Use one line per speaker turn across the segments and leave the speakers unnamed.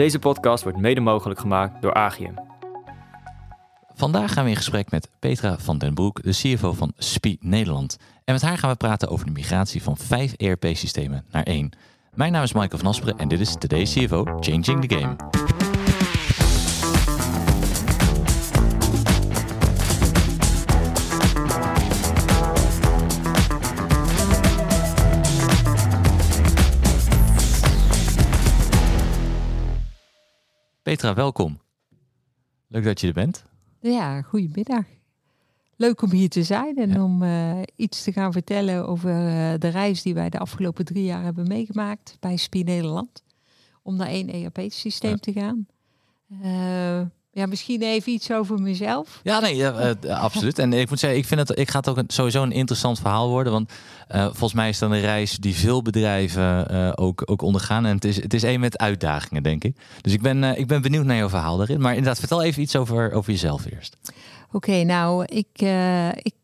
Deze podcast wordt mede mogelijk gemaakt door Agium.
Vandaag gaan we in gesprek met Petra van den Broek, de CFO van SPI Nederland. En met haar gaan we praten over de migratie van vijf ERP-systemen naar één. Mijn naam is Michael van Asperen en dit is Today's CFO Changing the Game. Petra, welkom. Leuk dat je er bent.
Ja, goedemiddag. Leuk om hier te zijn en
Ja.
om eh, iets te gaan vertellen over eh, de reis die wij de afgelopen drie jaar hebben meegemaakt bij SPI Nederland. Om naar één ERP-systeem
Ja.
te gaan. Eh, ja, misschien even iets over mezelf.
Ja, nee, ja, eh, absoluut. En ik moet zeggen, ik vind het, ik ga het ook een, sowieso een interessant verhaal worden. Want eh, volgens mij is dat een reis die veel bedrijven eh, ook, ook ondergaan. En het is, het is één met uitdagingen, denk ik. Dus ik ben, ik ben benieuwd naar jouw verhaal daarin. Maar inderdaad, vertel even iets over, over jezelf eerst.
Oké, nou, ik, ik,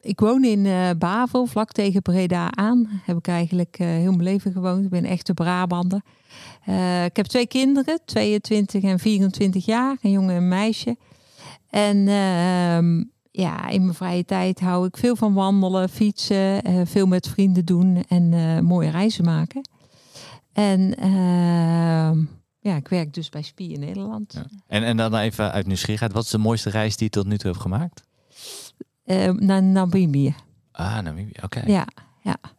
ik woon in Bavel, vlak tegen Breda aan. Heb ik eigenlijk heel mijn leven gewoond. Ik ben een echte Brabander. Eh, ik heb twee kinderen, 22 en 24 jaar, een jongen en een meisje. En ehm, ja, in mijn vrije tijd hou ik veel van wandelen, fietsen, eh, veel met vrienden doen en eh, mooie reizen maken. En ehm, ja, ik werk dus bij SPI in Nederland.
Ja. En, en dan even uit nieuwsgierigheid. Wat is de mooiste reis die je tot nu toe hebt gemaakt?
Eh, naar Namibië.
Ah, Namibië. Oké.
Ja,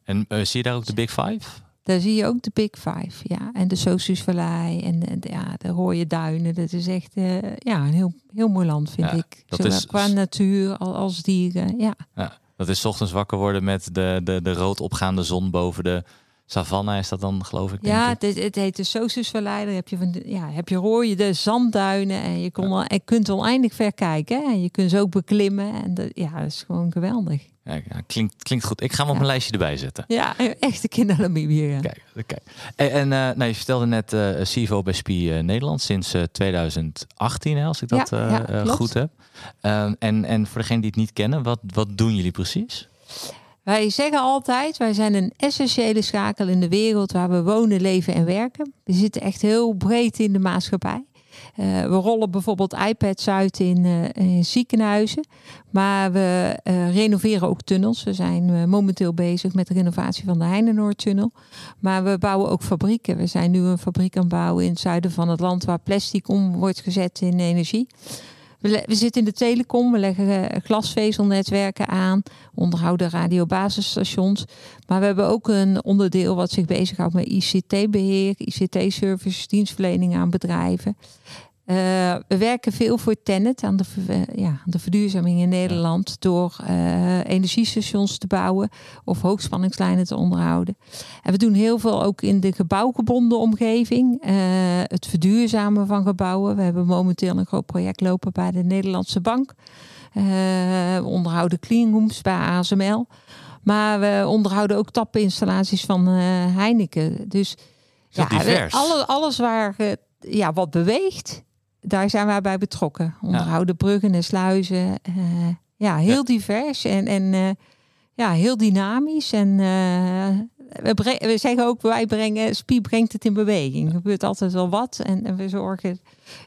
En eh, zie je daar ook de Big Five?
Daar zie je ook de Big Five, ja. En de Sosusvallei en, ja, de rode duinen. Dat is echt eh, ja, een heel, heel mooi land, vind
Ja,
ik. Zowel
is-
qua natuur als, als dieren, ja.
Dat is 's ochtends wakker worden met de, de, de rood opgaande zon boven de savanne. Is dat dan, geloof ik?
Ja,
ik?
het, het heet de Sosusvallei. Daar heb je, van de, ja, heb je de zandduinen. En je, kon al, en kunt oneindig ver kijken. hè. En je kunt ze ook beklimmen. En de, ja, dat is gewoon geweldig.
Ja, klinkt, klinkt goed. Ik ga hem op mijn lijstje erbij zetten.
Ja, echt een kind naar Namibië. ja.
Kijk, kijk. En, en eh, nou, je vertelde net eh CFO bij SPI eh, Nederland sinds eh, 2018, hè, als ik dat goed heb. Ehm, en, en voor degenen die het niet kennen, wat, wat doen jullie precies?
Wij zeggen altijd, wij zijn een essentiële schakel in de wereld waar we wonen, leven en werken. We zitten echt heel breed in de maatschappij. Eh, we rollen bijvoorbeeld iPads uit in, eh, ziekenhuizen, maar we eh, renoveren ook tunnels. We zijn momenteel bezig met de renovatie van de Heinenoordtunnel. Maar we bouwen ook fabrieken. We zijn nu een fabriek aan het bouwen in het zuiden van het land waar plastic om wordt gezet in energie. We, zitten in de telecom, we leggen eh, glasvezelnetwerken aan, onderhouden radiobasisstations. Maar we hebben ook een onderdeel wat zich bezighoudt met ICT-beheer, ICT-services, dienstverlening aan bedrijven. Eh, we werken veel voor Tennet aan de, eh, ja, aan de verduurzaming in Nederland door eh, energiestations te bouwen of hoogspanningslijnen te onderhouden. En we doen heel veel ook in de gebouwgebonden omgeving. het verduurzamen van gebouwen. We hebben momenteel een groot project lopen bij de Nederlandse Bank. We onderhouden cleanrooms bij ASML. Maar we onderhouden ook tappeninstallaties van Heineken. Dus
divers.
alle, alles waar ja, wat beweegt, daar zijn wij bij betrokken. Onderhouden bruggen en sluizen. eh, ja, heel
Ja.
divers en, en eh, ja, heel dynamisch. En eh, we, we zeggen ook, wij brengen, Spie brengt het in beweging. Er gebeurt altijd wel wat en, en we zorgen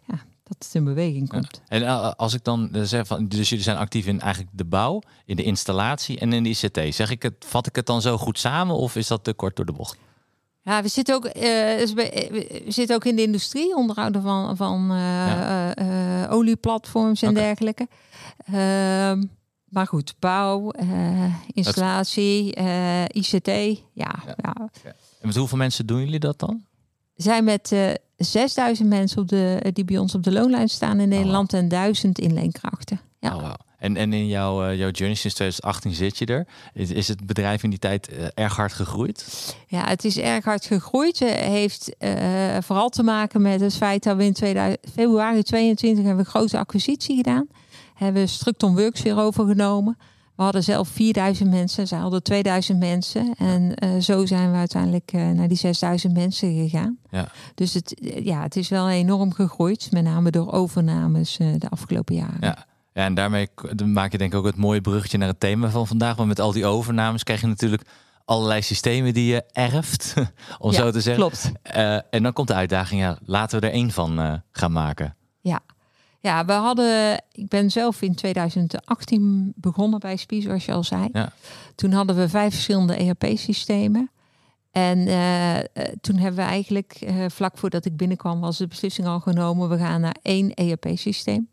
ja, dat het in beweging komt.
En als ik dan zeg van, dus jullie zijn actief in eigenlijk de bouw, in de installatie en in de ICT. Zeg ik het, vat ik het dan zo goed samen of is dat te kort door de bocht?
Ja, we zitten ook, eh, dus we, zitten ook in de industrie, onderhouden van, van eh,
Ja.
eh, eh, olieplatforms en dergelijke. Ehm, maar goed, bouw, eh, installatie, eh, ICT. Ja,
Ja.
ja.
En met hoeveel mensen doen jullie dat dan?
We zijn met eh 6000 mensen op de, die bij ons op de loonlijn staan in Nederland en 1000 inleenkrachten. Ja.
Oh, wauw. En, en in jouw, eh, jouw journey sinds 2018 zit je er. Is, is het bedrijf in die tijd eh, erg hard gegroeid?
Ja, het is erg hard gegroeid. Het heeft eh, vooral te maken met het feit dat we in 2000, februari 22 hebben een grote acquisitie gedaan. Hebben we Structon Works weer overgenomen. We hadden zelf 4000 mensen, zij hadden 2000 mensen. En zo zijn we uiteindelijk naar die 6000 mensen gegaan.
Ja.
Dus het, ja, het is wel enorm gegroeid, met name door overnames de afgelopen jaren.
Ja. Ja, en daarmee maak je denk ik ook het mooie bruggetje naar het thema van vandaag. Want met al die overnames krijg je natuurlijk allerlei systemen die je erft, om
Ja,
zo te zeggen.
Klopt.
Eh, en dan komt de uitdaging, ja, laten we er één van eh, gaan maken.
Ja. Ja, we hadden. Ik ben zelf in 2018 begonnen bij Spie, zoals je al zei.
Ja.
Toen hadden we vijf verschillende ERP-systemen. En eh, toen hebben we eigenlijk, vlak voordat ik binnenkwam, was de beslissing al genomen. We gaan naar één ERP-systeem.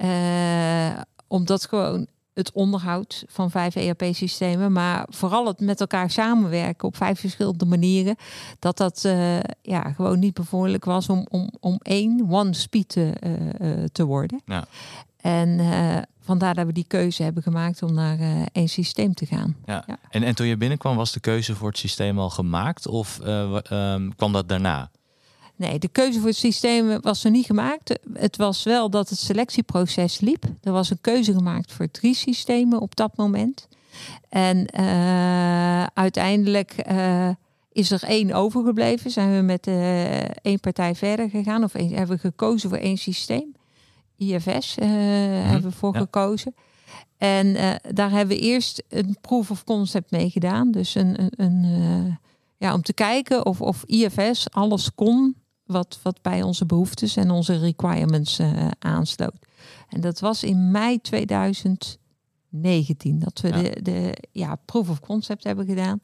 Eh, omdat gewoon het onderhoud van vijf ERP-systemen, maar vooral het met elkaar samenwerken op vijf verschillende manieren, dat dat eh, ja, gewoon niet bevorderlijk was om, om, om één one speed te, eh, te worden.
Ja.
En vandaar dat we die keuze hebben gemaakt om naar één systeem te gaan.
Ja.
Ja.
En, en toen je binnenkwam, was de keuze voor het systeem al gemaakt? Of eh, ehm, kwam dat daarna?
Nee, de keuze voor het systeem was er niet gemaakt. Het was wel dat het selectieproces liep. Er was een keuze gemaakt voor drie systemen op dat moment. En eh, uiteindelijk eh, is er één overgebleven. Zijn we met eh, één partij verder gegaan. Of één- hebben we gekozen voor één systeem. IFS eh, hebben we voor
Mhm. ja.
gekozen. En daar hebben we eerst een proof of concept mee gedaan. Dus een, een, een, ja, om te kijken of, of IFS alles kon wat, wat bij onze behoeftes en onze requirements eh, aansloot. En dat was in mei 2019 dat we
Ja.
de, de ja, proof of concept hebben gedaan.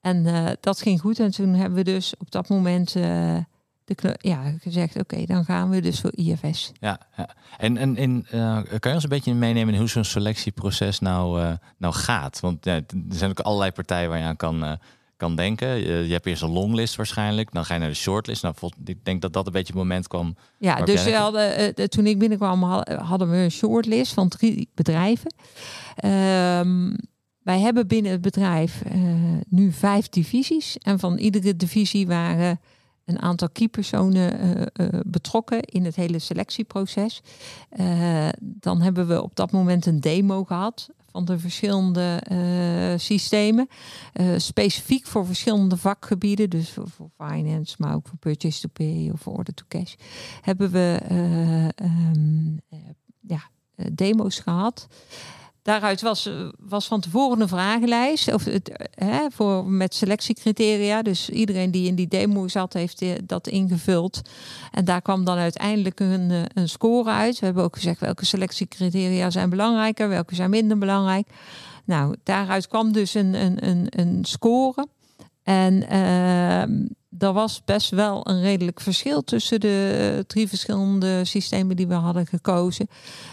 En eh, dat ging goed. En toen hebben we dus op dat moment eh, de ja, gezegd: oké, dan gaan we dus voor IFS.
Ja, ja. En, en, en kan je ons een beetje meenemen in hoe zo'n selectieproces nou, nou gaat? Want ja, er zijn ook allerlei partijen waar je aan kan, kan denken. Je, je hebt eerst een longlist waarschijnlijk, dan ga je naar de shortlist. Nou, ik denk dat dat een beetje het moment kwam.
Ja, dus we hadden, eh, de- toen ik binnenkwam ha- hadden we een shortlist van drie bedrijven. Ehm, wij hebben binnen het bedrijf eh, nu vijf divisies. En van iedere divisie waren een aantal keypersonen eh, betrokken in het hele selectieproces. Eh, dan hebben we op dat moment een demo gehad van de verschillende systemen. Specifiek voor verschillende vakgebieden. Dus voor, finance, maar ook voor purchase to pay of order to cash. Hebben we eh, ehm, eh, ja, demo's gehad. Daaruit was, eh, was van tevoren een vragenlijst of het, eh, hè, voor, met selectiecriteria. Dus iedereen die in die demo zat, heeft eh, dat ingevuld. En daar kwam dan uiteindelijk een, een score uit. We hebben ook gezegd welke selectiecriteria zijn belangrijker, welke zijn minder belangrijk. Nou, daaruit kwam dus een, een, een, een score. En ehm er was best wel een redelijk verschil tussen de eh, drie verschillende systemen die we hadden gekozen.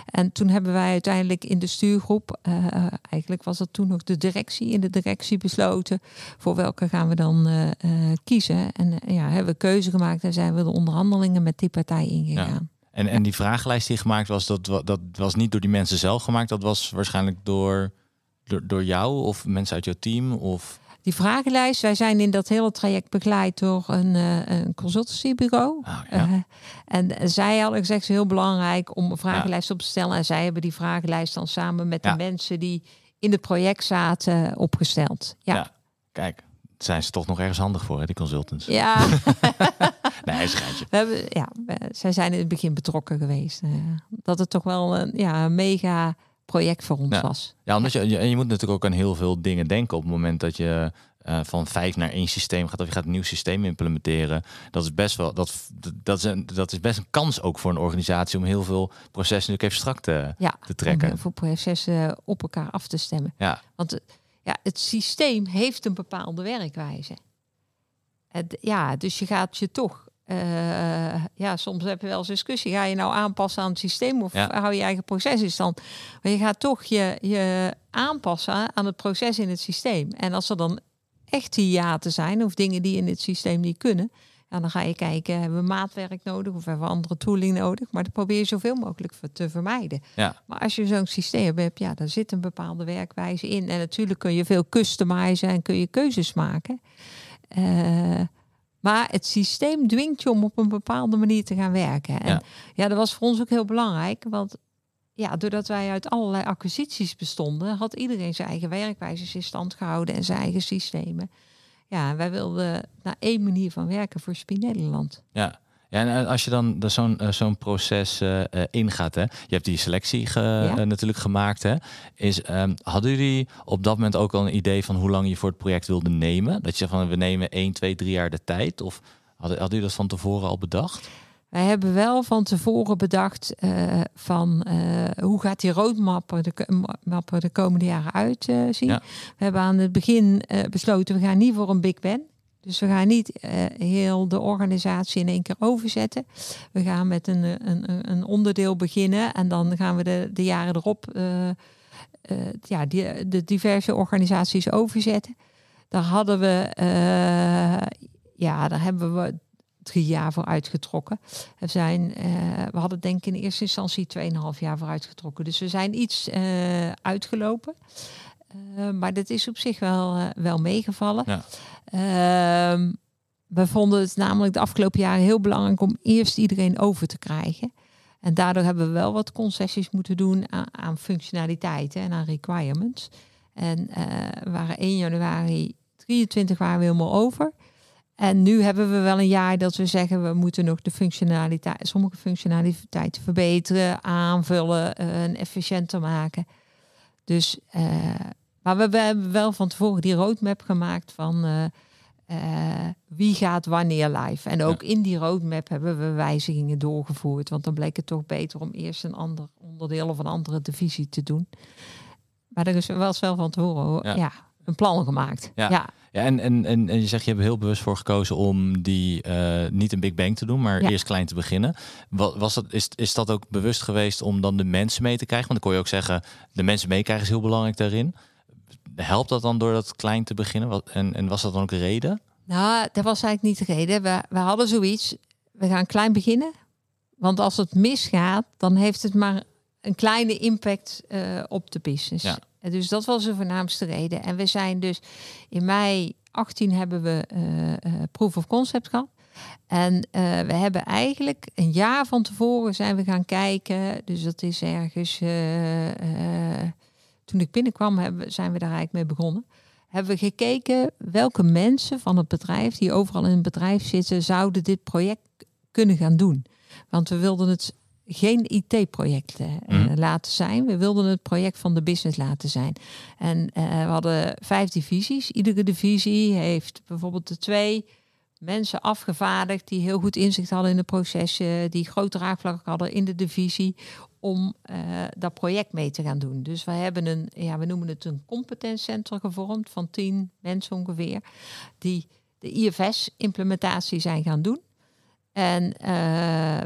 En toen hebben wij uiteindelijk in de stuurgroep, eh, eigenlijk was dat toen nog de directie, in de directie besloten voor welke gaan we dan eh, kiezen. En ja, hebben we keuze gemaakt en zijn we de onderhandelingen met die partij ingegaan.
En, en die vragenlijst die gemaakt was, dat, dat was niet door die mensen zelf gemaakt. Dat was waarschijnlijk door, door, door jou of mensen uit jouw team. Of,
Die vragenlijst, wij zijn in dat hele traject begeleid door een, eh, een consultancybureau.
ah, ja.
Eh, en zij hadden gezegd, het is heel belangrijk om een vragenlijst op te stellen. En zij hebben die vragenlijst dan samen met
Ja.
de mensen die in het project zaten opgesteld. Ja.
Kijk, zijn ze toch nog ergens handig voor, hè, die consultants?
ja.
Nee, schijntje.
we hebben, ja zij zijn in het begin betrokken geweest. eh, dat het toch wel een, ja, mega project voor ons
Ja.
was.
Ja, omdat je, je, en je moet natuurlijk ook aan heel veel dingen denken op het moment dat je eh, van vijf naar één systeem gaat of je gaat een nieuw systeem implementeren. Dat is best wel dat, dat, is een, dat is best een kans ook voor een organisatie om heel veel processen natuurlijk even strak te,
Ja,
te trekken.
om heel veel processen op elkaar af te stemmen.
Ja,
Want eh, ja, het systeem heeft een bepaalde werkwijze. Het, ja, dus je gaat je toch. Eh, ja, soms heb je wel eens discussie. Ga je nou aanpassen aan het systeem of
Ja.
hou je eigen proces in stand? Maar je gaat toch je, je aanpassen aan het proces in het systeem. En als er dan echt hiaten zijn of dingen die in het systeem niet kunnen, dan ga je kijken, hebben we maatwerk nodig of hebben we andere tooling nodig? Maar dat probeer je zoveel mogelijk te vermijden.
ja,
Maar als je zo'n systeem hebt, ja, daar zit een bepaalde werkwijze in. En natuurlijk kun je veel customizen en kun je keuzes maken. Eh, maar het systeem dwingt je om op een bepaalde manier te gaan werken. En
Ja.
ja, dat was voor ons ook heel belangrijk. Want ja, doordat wij uit allerlei acquisities bestonden, had iedereen zijn eigen werkwijzes in stand gehouden en zijn eigen systemen. Ja, wij wilden naar één manier van werken voor Spin Nederland.
ja. Ja, en als je dan zo'n zo'n proces ingaat, hè? je hebt die selectie natuurlijk gemaakt. Hè? Is, um, hadden jullie op dat moment ook al een idee van hoe lang je voor het project wilde nemen? Dat je van we nemen 1, 2, 3 jaar de tijd? Of hadden, hadden jullie dat van tevoren al bedacht?
Wij hebben wel van tevoren bedacht uh, van uh, hoe gaat die roadmap de, mappen de komende jaren uitzien. Uh, We hebben aan het begin besloten, we gaan niet voor een big bang. Dus we gaan niet heel de organisatie in één keer overzetten. We gaan met een, een, een onderdeel beginnen en dan gaan we de, de jaren erop ja, die, de diverse organisaties overzetten. Daar hadden we, ja, daar hebben we drie jaar voor uitgetrokken. We, zijn, we hadden denk ik in eerste instantie 2,5 jaar voor uitgetrokken. Dus we zijn iets uitgelopen. Maar dat is op zich wel, wel meegevallen. Ja. Ehm, we vonden het namelijk de afgelopen jaren heel belangrijk om eerst iedereen over te krijgen. En daardoor hebben we wel wat concessies moeten doen aan, functionaliteiten en aan requirements. En we waren 1 januari 23 waren we helemaal over. En nu hebben we wel een jaar dat we zeggen we moeten nog de functionaliteit, sommige functionaliteiten verbeteren, aanvullen uh, en efficiënter maken. Dus, uh, maar we, hebben wel van tevoren die roadmap gemaakt van uh, wie gaat wanneer live. En ook in die roadmap hebben we wijzigingen doorgevoerd, want dan bleek het toch beter om eerst een ander onderdeel of een andere divisie te doen. Maar er is wel wel van tevoren ja. ja een plan gemaakt.
Ja. ja. Ja, en, en, en, en je zegt, je hebt heel bewust voor gekozen om die uh, niet een Big Bang te doen, maar eerst klein te beginnen. Wat, was dat, is, is dat ook bewust geweest om dan de mensen mee te krijgen? Want dan kon je ook zeggen, de mensen meekrijgen is heel belangrijk daarin. Helpt dat dan door dat klein te beginnen? Wat, en, en was dat dan ook een reden?
Nou, dat was eigenlijk niet de reden. We, we hadden zoiets, we gaan klein beginnen. Want als het misgaat, dan heeft het maar een kleine impact uh, op de business. Ja. Dus dat was de voornaamste reden. En we zijn dus in mei 18 hebben we uh, proof of concept gehad. En we hebben eigenlijk een jaar van tevoren zijn we gaan kijken. Dus dat is ergens. Toen ik binnenkwam, hebben, zijn we daar eigenlijk mee begonnen. Hebben we gekeken welke mensen van het bedrijf die overal in het bedrijf zitten, zouden dit project kunnen gaan doen. Want we wilden het geen IT-projecten uh, mm. laten zijn. We wilden het project van de business laten zijn. En uh, we hadden vijf divisies. Iedere divisie heeft bijvoorbeeld de twee mensen afgevaardigd die heel goed inzicht hadden in de processen, die grote raakvlak hadden in de divisie om uh, dat project mee te gaan doen. Dus we hebben een, ja, we noemen het een competentiecentrum gevormd van tien mensen ongeveer, die de IFS-implementatie zijn gaan doen. En uh,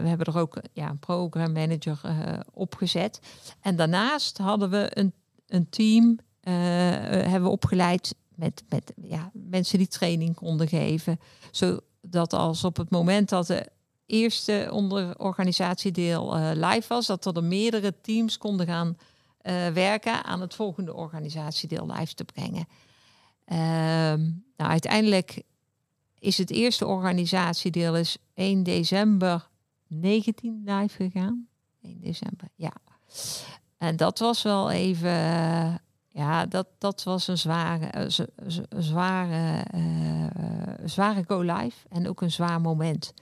we hebben er ook ja, een program manager uh, opgezet. En daarnaast hadden we een, een team hebben we opgeleid met, met ja, mensen die training konden geven. Zodat als op het moment dat de eerste onder organisatiedeel live was, dat er, er meerdere teams konden gaan werken aan het volgende organisatiedeel live te brengen. Ehm, nou, uiteindelijk is het eerste organisatiedeel is 1 december 19 live gegaan. 1 december, ja. En dat was wel even, ja, dat, dat was een zware, zware, zware go live en ook een zwaar moment.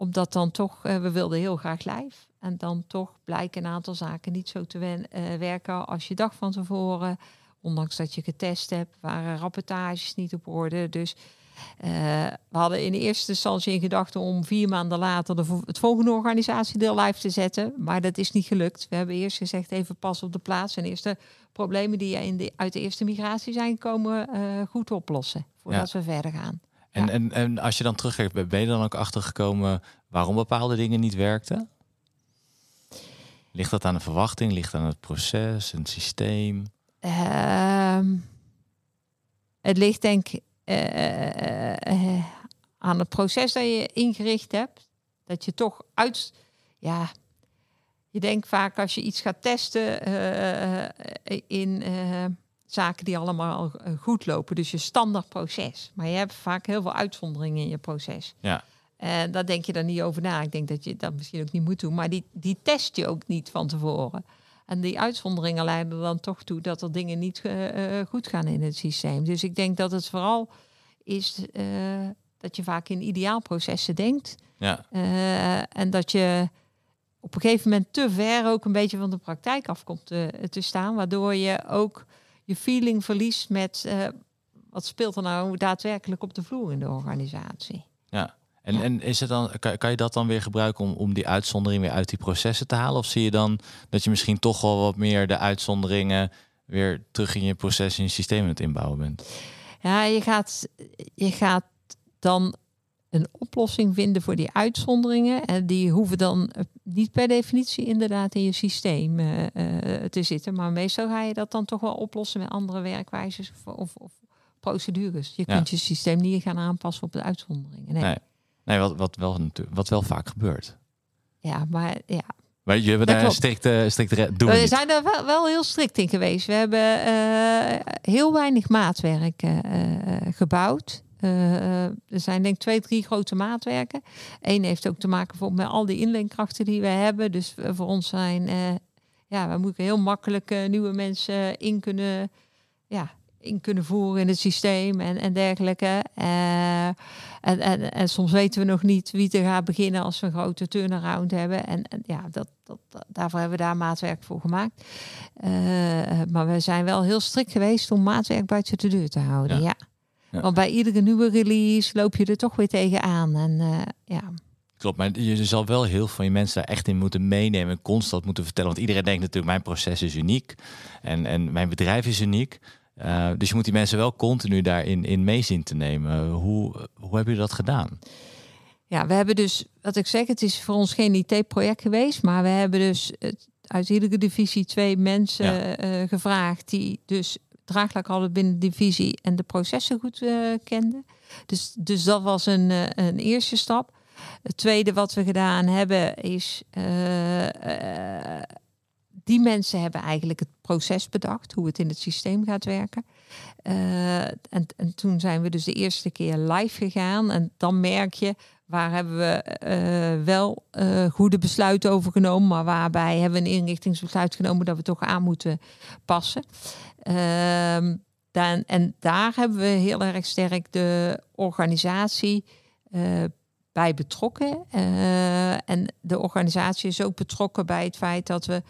Omdat dan toch, uh, we wilden heel graag live. En dan toch blijken een aantal zaken niet zo te wen, uh, werken als je dag van tevoren. Ondanks dat je getest hebt, waren rapportages niet op orde. Dus uh, we hadden in eerste instantie in gedachten om vier maanden later de, het volgende organisatiedeel live te zetten. Maar dat is niet gelukt. We hebben eerst gezegd even pas op de plaats en eerst de problemen die in de, uit de eerste migratie zijn gekomen uh, goed oplossen. Voordat we verder gaan.
En, ja. en, en als je dan terugkijkt, ben je dan ook achtergekomen waarom bepaalde dingen niet werkten? Ligt dat aan de verwachting? Ligt dat aan het proces, een systeem?
Uh, het ligt denk ik uh, aan het proces dat je ingericht hebt. Dat je toch uit, ja, je denkt vaak als je iets gaat testen in zaken die allemaal goed lopen, dus je standaard proces. Maar je hebt vaak heel veel uitzonderingen in je proces.
Ja.
En daar denk je dan niet over na. Ik denk dat je dat misschien ook niet moet doen, maar die, die test je ook niet van tevoren. En die uitzonderingen leiden dan toch toe dat er dingen niet uh, goed gaan in het systeem. Dus ik denk dat het vooral is uh, dat je vaak in ideaalprocessen denkt.
Ja.
En dat je op een gegeven moment te ver ook een beetje van de praktijk af komt te, te staan. Waardoor je ook je feeling verliest met uh, wat speelt er nou daadwerkelijk op de vloer in de organisatie.
Ja. En, en is het dan, kan, kan je dat dan weer gebruiken om, om die uitzondering weer uit die processen te halen? Of zie je dan dat je misschien toch wel wat meer de uitzonderingen weer terug in je proces in je systeem aan het inbouwen bent?
Ja, je gaat, je gaat dan een oplossing vinden voor die uitzonderingen. En die hoeven dan eh, niet per definitie inderdaad in je systeem uh, te zitten. Maar meestal ga je dat dan toch wel oplossen met andere werkwijzes of, of, of procedures. Je kunt je systeem niet gaan aanpassen op de uitzonderingen.
Nee, nee. nee wat, wat, wel, wat wel vaak gebeurt.
Ja, maar ja,
maar je hebt daar strikte, strikte doen.
We zijn er wel, wel, heel strikt in geweest. We hebben uh, heel weinig maatwerk uh, gebouwd. Uh, er zijn denk ik twee, drie grote maatwerken. Eén heeft ook te maken met al die inleenkrachten die we hebben. Dus voor ons zijn, ja, we moeten heel makkelijk nieuwe mensen in kunnen, ja, in kunnen voeren in het systeem en, en dergelijke. En, en, en soms weten we nog niet wie er gaat beginnen als we een grote turnaround hebben. En, en ja, dat, dat, daarvoor hebben we daar maatwerk voor gemaakt. Maar we zijn wel heel strikt geweest om maatwerk buiten de deur te houden. Ja. ja. Want bij iedere nieuwe release loop je er toch weer tegenaan. En uh, ja.
Klopt, maar je zal wel heel veel van je mensen daar echt in moeten meenemen, constant moeten vertellen. Want iedereen denkt natuurlijk, mijn proces is uniek en, en mijn bedrijf is uniek. Uh, dus je moet die mensen wel continu daarin in mee zien te nemen. Hoe, hoe hebben jullie dat gedaan?
Ja, we hebben dus, wat ik zeg, het is voor ons geen IT-project geweest, maar we hebben dus uit iedere divisie twee mensen ja. uh, gevraagd die dus draaglijk hadden binnen de divisie en de processen goed uh, kenden. Dus, dus dat was een, een eerste stap. Het tweede wat we gedaan hebben is die mensen hebben eigenlijk het proces bedacht, hoe het in het systeem gaat werken. Uh, en, en, toen zijn we dus de eerste keer live gegaan. En dan merk je, waar hebben we uh, wel uh, goede besluiten over genomen, maar waarbij hebben we een inrichtingsbesluit genomen dat we toch aan moeten passen. Ehm, dan, en daar hebben we heel erg sterk de organisatie bij betrokken. en de organisatie is ook betrokken bij het feit dat we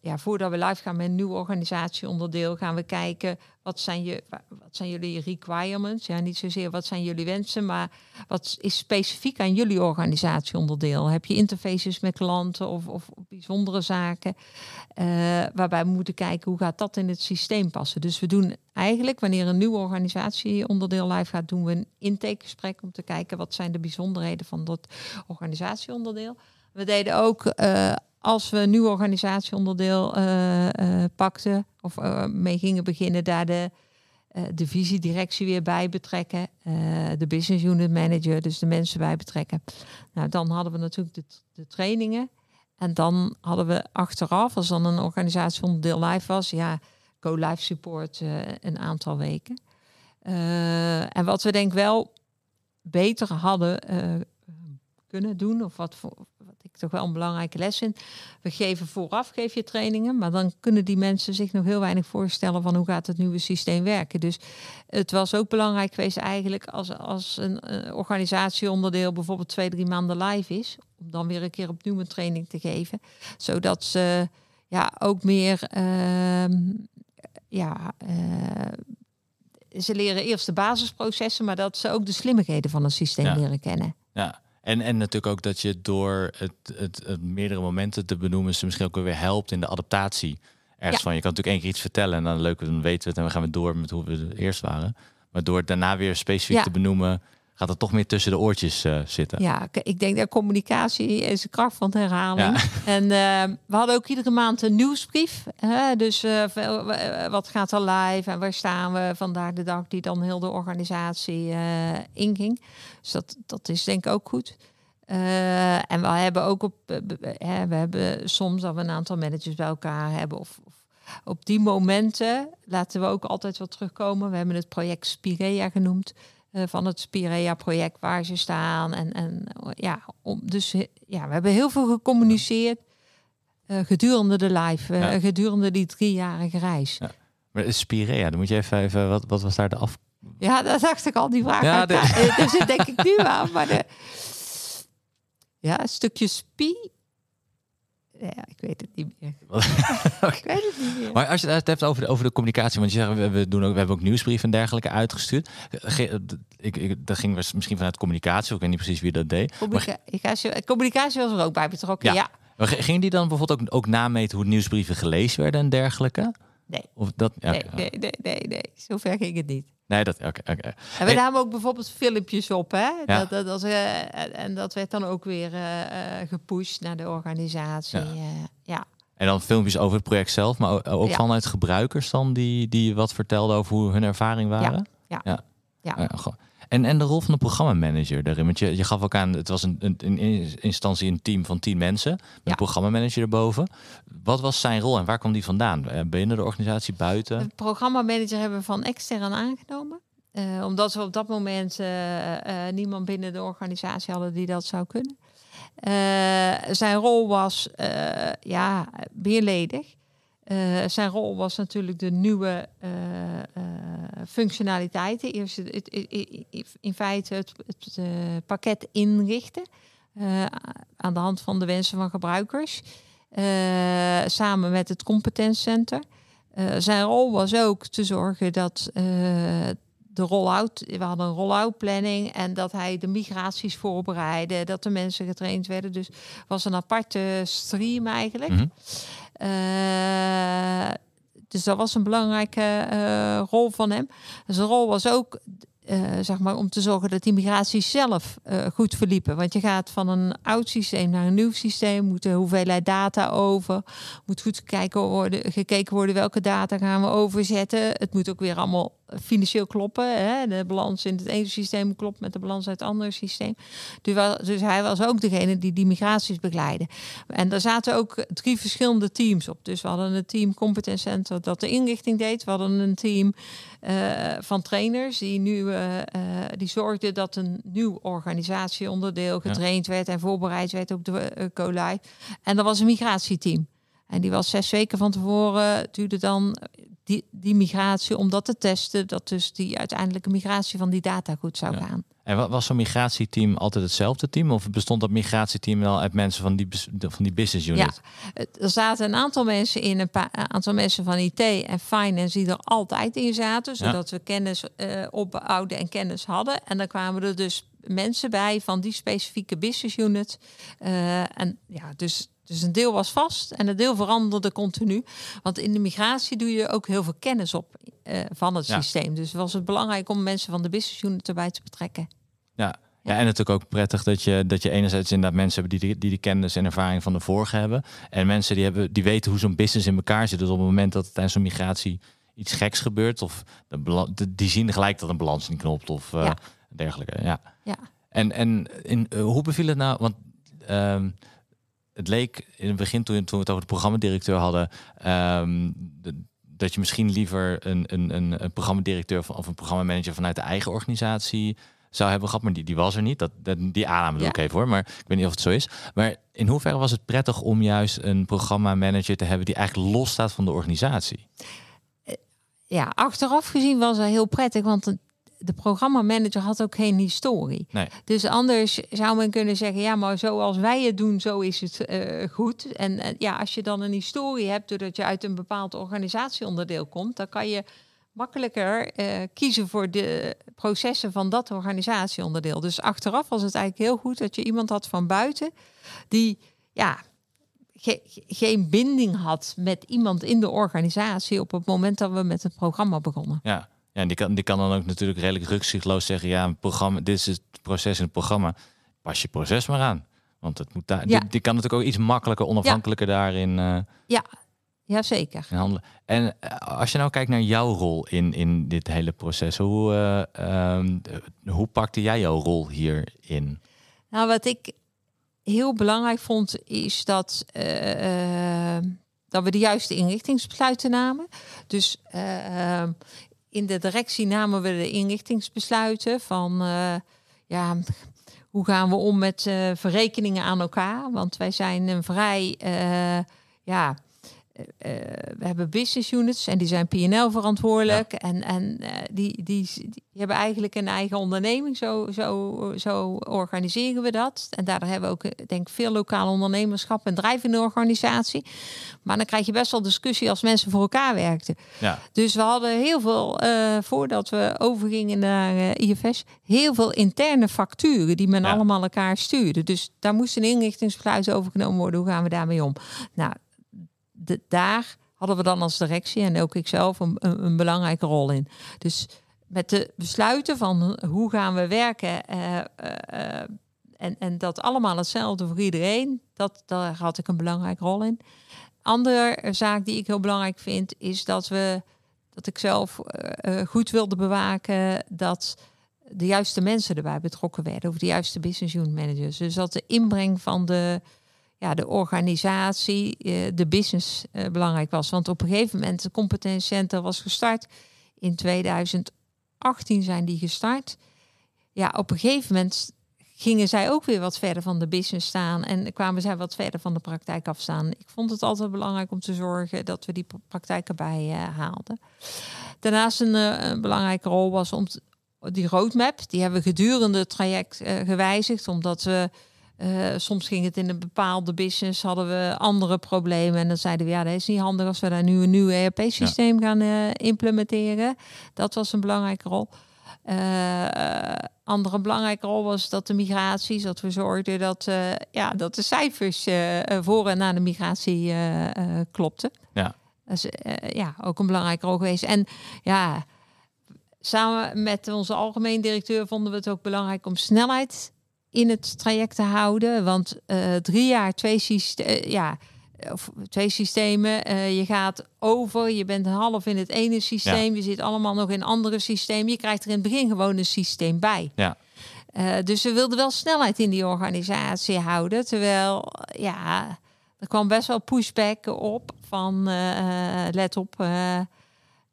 ja, voordat we live gaan met een nieuw organisatieonderdeel, gaan we kijken wat zijn, je, wat zijn jullie requirements. Ja, niet zozeer wat zijn jullie wensen, maar wat is specifiek aan jullie organisatieonderdeel. Heb je interfaces met klanten of, of, bijzondere zaken? Uh, waarbij we moeten kijken hoe gaat dat in het systeem passen. Dus we doen eigenlijk, wanneer een nieuw organisatieonderdeel live gaat, doen we een intakegesprek om te kijken wat zijn de bijzonderheden van dat organisatieonderdeel. We deden ook uh, als we een nieuw organisatieonderdeel uh, pakten of uh, mee gingen beginnen, daar de divisiedirectie weer bij betrekken, de business unit manager, dus de mensen bij betrekken. Nou, dan hadden we natuurlijk de, de trainingen. En dan hadden we achteraf, als dan een organisatieonderdeel live was, ja, go-live support een aantal weken. en wat we denk wel beter hadden kunnen doen, of wat, voor, ik toch wel een belangrijke les vind. We geven vooraf geef je trainingen, maar dan kunnen die mensen zich nog heel weinig voorstellen van hoe gaat het nieuwe systeem werken. Dus het was ook belangrijk geweest eigenlijk als, als een uh, organisatieonderdeel bijvoorbeeld twee, drie maanden live is, om dan weer een keer opnieuw een training te geven, zodat ze ja, ook meer uh, ja, uh, ze leren eerst de basisprocessen, maar dat ze ook de slimmigheden van het systeem
ja.
leren kennen.
Ja, en, en natuurlijk ook dat je door het, het, het, meerdere momenten te benoemen, ze misschien ook weer helpt in de adaptatie. Ergens van, je kan natuurlijk één keer iets vertellen en dan leuk, dan weten we het en we gaan weer door met hoe we eerst waren. Maar door het daarna weer specifiek te benoemen, gaat het toch meer tussen de oortjes uh, zitten.
Ja, ik denk dat communicatie is de kracht van herhaling. En uh, we hadden ook iedere maand een nieuwsbrief. Hè? Dus uh, wat gaat er live en waar staan we vandaag de dag die dan heel de organisatie inging. Dus dat, dat is denk ik ook goed. en we hebben ook op, we hebben soms dat we een aantal managers bij elkaar hebben of, of op die momenten laten we ook altijd wat terugkomen. We hebben het project Spirea genoemd. Uh, van het Spirea-project waar ze staan. En, en ja, om, dus ja, we hebben heel veel gecommuniceerd uh, gedurende de live, uh, ja. gedurende die driejarige reis. Ja.
Maar Spirea, dan moet je even, even wat, wat was daar de af,
Ja, dat dacht ik al, die vraag.
Ja, de-
Daar zit denk ik nu aan. Maar de... Ja, een stukje spie. Ja, ik weet het niet meer. Ik weet het niet meer.
Maar als je het hebt over de, over de communicatie, want je zegt, we, we, doen ook, we hebben ook nieuwsbrieven en dergelijke uitgestuurd. Ge- Ik, ik, dat ging misschien vanuit communicatie, ik weet niet precies wie dat deed. Maar,
Communicatie, communicatie was er ook bij betrokken,
Ja.
ja.
gingen die dan bijvoorbeeld ook, ook nameten hoe nieuwsbrieven gelezen werden en dergelijke?
Nee.
Of dat, ja,
Nee, nee, nee, nee, nee. Zover ging het niet.
Nee, dat, oké.
En we
Hey.
namen ook bijvoorbeeld filmpjes op, hè?
Ja.
Dat, dat, eh, en- dat werd dan ook weer eh, gepusht naar de organisatie.
Ja.
Ja. ja.
En dan filmpjes over het project zelf, maar ook,
Ja.
vanuit gebruikers dan die, die wat vertelden over hoe hun ervaring waren?
ja.
ja.
Ja.
Ja. En, en de rol van de programmamanager daarin. Want je, je gaf ook aan, het was een, een, in eerste instantie een team van tien mensen. Met
Ja.
een programmamanager erboven. Wat was zijn rol en waar kwam die vandaan? Eh, Binnen de organisatie, buiten?
Een programmamanager hebben we van extern aangenomen. Eh, omdat we op dat moment eh, niemand binnen de organisatie hadden die dat zou kunnen. Zijn rol was ja, meerledig. Eh, zijn rol was natuurlijk de nieuwe eh, eh, functionaliteiten. In feite het, het pakket inrichten. aan de hand van de wensen van gebruikers. Samen met het competentcenter. Eh, zijn rol was ook te zorgen dat de rollout, we hadden een rollout planning en dat hij de migraties voorbereidde, dat de mensen getraind werden. Dus was een aparte stream eigenlijk.
Mhm.
Eh, dus dat was een belangrijke eh, rol van hem. Zijn rol was ook zeg maar, om te zorgen dat die migraties zelf eh, goed verliepen. Want je gaat van een oud systeem naar een nieuw systeem, moet de hoeveelheid data over, moet goed kijken worden, gekeken worden welke data gaan we overzetten. Het moet ook weer allemaal financieel kloppen. Hè? De balans in het ene systeem klopt met de balans uit het andere systeem. Dus, dus hij was ook degene die die migraties begeleidde. En daar zaten ook drie verschillende teams op. Dus we hadden een team Competence Center dat de inrichting deed. We hadden een team eh, van trainers die nu eh, eh, die zorgden dat een nieuw organisatieonderdeel
Ja.
getraind werd en voorbereid werd op de go-live. En dat was een migratieteam. En die was zes weken van tevoren, duurde dan die, die migratie om dat te testen. Dat dus die uiteindelijke migratie van die data goed zou
Ja.
gaan.
En wa- was zo'n migratieteam altijd hetzelfde team? Of bestond dat migratieteam wel uit mensen van die, van die business unit?
Het- Er zaten een aantal mensen in, een paar aantal mensen van IT en finance die er altijd in zaten, zodat we kennis eh opbouwden en kennis hadden. En dan kwamen er dus mensen bij van die specifieke business unit. Eh, en ja, dus, dus een deel was vast en een deel veranderde continu. Want in de migratie doe je ook heel veel kennis op eh, van het
Ja.
systeem. Dus was het belangrijk om mensen van de business unit erbij te betrekken.
Ja. Ja, en natuurlijk ook prettig dat je, dat je enerzijds inderdaad mensen hebt die die, die die kennis en ervaring van de vorige hebben. En mensen die, hebben, die weten hoe zo'n business in elkaar zit. Dus op het moment dat er tijdens zo'n migratie iets geks gebeurt, of de, de- die zien gelijk dat een balans niet knopt of eh,
Ja.
dergelijke. Ja.
Ja.
En, en in, eh, hoe beviel het nou? Want ehm, het leek in het begin toen, toen we het over de programmadirecteur hadden, ehm, de- dat je misschien liever een, een, een, een programmadirecteur van, of een programmamanager vanuit de eigen organisatie zou hebben gehad, maar die, die was er niet. Dat, dat, die aanname doe
Ja.
ik even hoor, maar ik weet niet of het zo is. Maar in hoeverre was het prettig om juist een programmamanager te hebben die eigenlijk los staat van de organisatie?
Ja, achteraf gezien was dat heel prettig, want de, programmamanager had ook geen historie.
Nee.
Dus anders zou men kunnen zeggen, ja, maar zoals wij het doen, zo is het eh, goed. En eh, ja, als je dan een historie hebt, doordat je uit een bepaald organisatieonderdeel komt, dan kan je makkelijker eh, kiezen voor de processen van dat organisatieonderdeel. Dus achteraf was het eigenlijk heel goed dat je iemand had van buiten die, ja, ge- geen binding had met iemand in de organisatie op het moment dat we met het programma begonnen.
Ja, ja en die kan, die kan dan ook natuurlijk redelijk rukzichtloos zeggen, ja, een programma, dit is het proces in het programma. Pas je proces maar aan. Want het moet daar,
Ja.
die, die kan natuurlijk ook iets makkelijker, onafhankelijker daarin eh,
Jazeker.
in handelen. En eh, als je nou kijkt naar jouw rol in, in dit hele proces, hoe, eh, ehm, eh, hoe pakte jij jouw rol hierin?
Nou, wat ik heel belangrijk vond, is dat, dat we de juiste inrichtingsbesluiten namen. Dus eh, in de directie namen we de inrichtingsbesluiten van, eh, ja, hoe gaan we om met eh, verrekeningen aan elkaar? Want wij zijn een vrij, eh, ja, we hebben business units en die zijn PNL verantwoordelijk. En, en die, die, die, hebben eigenlijk een eigen onderneming. Zo, zo, zo organiseren we dat. En daardoor hebben we ook denk veel lokale ondernemerschap en drijvende organisatie. Maar dan krijg je best wel discussie als mensen voor elkaar werkten.
Ja.
Dus we hadden heel veel, voordat we overgingen naar IFS, heel veel interne facturen die men allemaal elkaar stuurde. Dus daar moest een inrichtingsbesluit overgenomen worden. Hoe gaan we daarmee om? Nou, daar hadden we dan als directie en ook ikzelf een, een, een belangrijke rol in. Dus met de besluiten van hoe gaan we werken uh, uh, en, en dat allemaal hetzelfde voor iedereen, dat, daar had ik een belangrijke rol in. Andere zaak die ik heel belangrijk vind, is dat we dat ik zelf uh, goed wilde bewaken dat de juiste mensen erbij betrokken werden, of de juiste business unit managers. Dus dat de inbreng van de, ja, de organisatie, uh, de business uh, belangrijk was. Want op een gegeven moment, de competentiecenter was gestart. In 2018 zijn die gestart. Ja, op een gegeven moment gingen zij ook weer wat verder van de business staan en kwamen zij wat verder van de praktijk afstaan. Ik vond het altijd belangrijk om te zorgen dat we die praktijk erbij uh, haalden. Daarnaast een, belangrijke rol was om die roadmap, die hebben we gedurende het traject gewijzigd, omdat we uh, soms ging het in een bepaalde business, hadden we andere problemen. En dan zeiden we, ja, dat is niet handig als we daar nu een nieuw ERP-systeem gaan uh, implementeren. Dat was een belangrijke rol. andere belangrijke rol was dat de migraties, dat we zorgden dat, ja, dat de cijfers voor en na de migratie klopten.
Ja.
Dat is ja, ook een belangrijke rol geweest. En ja, Samen met onze algemeen directeur vonden we het ook belangrijk om snelheid in het traject te houden. Want uh, drie jaar, twee, systemen, ja, of twee systemen. Uh, je gaat over, je bent half in het ene systeem. Ja. Je zit allemaal nog in andere systeem. Je krijgt er in het begin gewoon een systeem bij.
Ja.
Dus we wilden wel snelheid in die organisatie houden. Terwijl, ja, er kwam best wel pushback op van let op.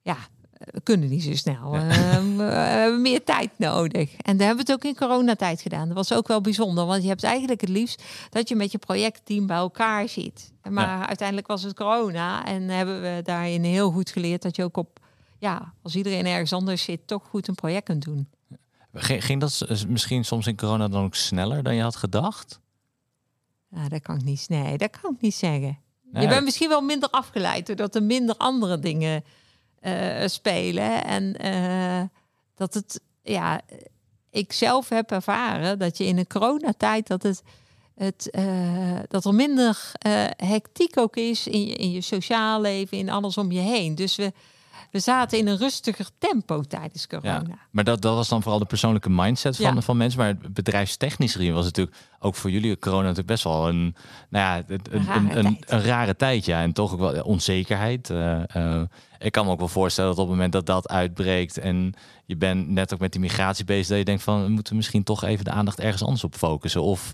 ja, we kunnen niet zo snel. Ja. Uh, we hebben meer tijd nodig. En daar hebben we het ook in coronatijd gedaan. Dat was ook wel bijzonder, want je hebt eigenlijk het liefst dat je met je projectteam bij elkaar zit. Maar ja. uiteindelijk was het corona en hebben we daarin heel goed geleerd dat je ook op, ja, als iedereen ergens anders zit, toch goed een project kunt doen.
Ging dat misschien soms in corona dan ook sneller dan je had gedacht?
Nou, dat kan ik niet. Nee, dat kan ik niet zeggen. Nee. Je bent misschien wel minder afgeleid doordat er minder andere dingen uh, spelen. En uh, dat het, ja, ik zelf heb ervaren dat je in een coronatijd dat het, het uh, dat er minder hectiek ook is in je, in je sociaal leven, in alles om je heen. Dus we, we zaten in een rustiger tempo tijdens corona. Ja,
maar dat, dat was dan vooral de persoonlijke mindset van, ja. van mensen. Maar bedrijfstechnisch gezien was het natuurlijk ook voor jullie corona natuurlijk best wel een, nou ja, een, een, rare, een, tijd. een rare tijd. Ja, en toch ook wel onzekerheid. Uh, uh, ik kan me ook wel voorstellen dat op het moment dat dat uitbreekt en je bent net ook met die migratie bezig, dat je denkt van we moeten misschien toch even de aandacht ergens anders op focussen. Of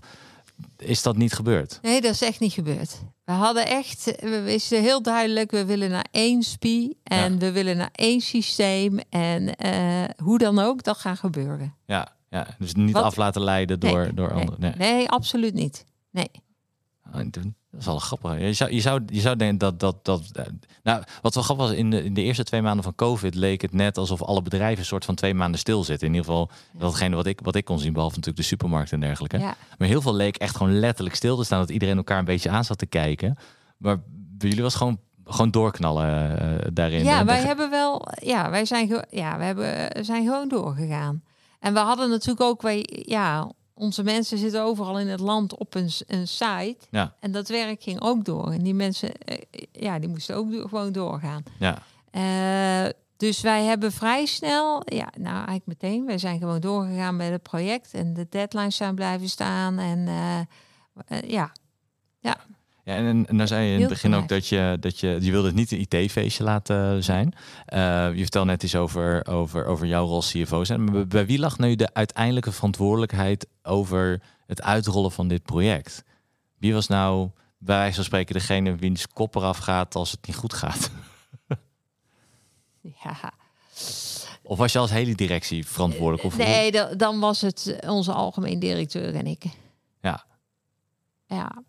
is dat niet gebeurd?
Nee, dat is echt niet gebeurd. We hadden echt, we wisten heel duidelijk, we willen naar één SPI en ja. we willen naar één systeem. En uh, hoe dan ook, dat gaat gebeuren.
Ja, ja. dus niet Wat? af laten leiden door,
nee,
door
nee,
anderen. Nee.
nee, absoluut niet. Nee.
Dat is wel grappig. Je zou, je zou, je zou denken dat, dat, dat. Nou, wat wel grappig was, in de, in de eerste twee maanden van COVID leek het net alsof alle bedrijven een soort van twee maanden stilzitten. In ieder geval, ja. datgene wat ik, wat ik kon zien, behalve natuurlijk de supermarkt en dergelijke.
Ja.
Maar heel veel leek echt gewoon letterlijk stil te staan, dat iedereen elkaar een beetje aan zat te kijken. Maar bij jullie was gewoon gewoon doorknallen uh, daarin.
Ja, wij hebben wel, ja, wij zijn, ja, we hebben, zijn gewoon doorgegaan. En we hadden natuurlijk ook, wij, ja, onze mensen zitten overal in het land op een, een site.
Ja.
En dat werk ging ook door. En die mensen, uh, ja, die moesten ook do gewoon doorgaan.
Ja.
Uh, dus wij hebben vrij snel, ja, nou eigenlijk meteen, wij zijn gewoon doorgegaan met het project en de deadlines zijn blijven staan. En uh, ja, ja.
Ja, en, en dan zei je in het begin ook dat je, dat je, je wilde het niet een IT-feestje laten zijn. Uh, je vertelde net iets over, over, over jouw rol CFO zijn. Maar bij wie lag nu de uiteindelijke verantwoordelijkheid over het uitrollen van dit project? Wie was nou, bij wijze van spreken, degene wiens kop eraf gaat als het niet goed gaat?
ja.
Of was je als hele directie verantwoordelijk? Of
nee, dan was het onze algemeen directeur en ik.
Ja.
Ja,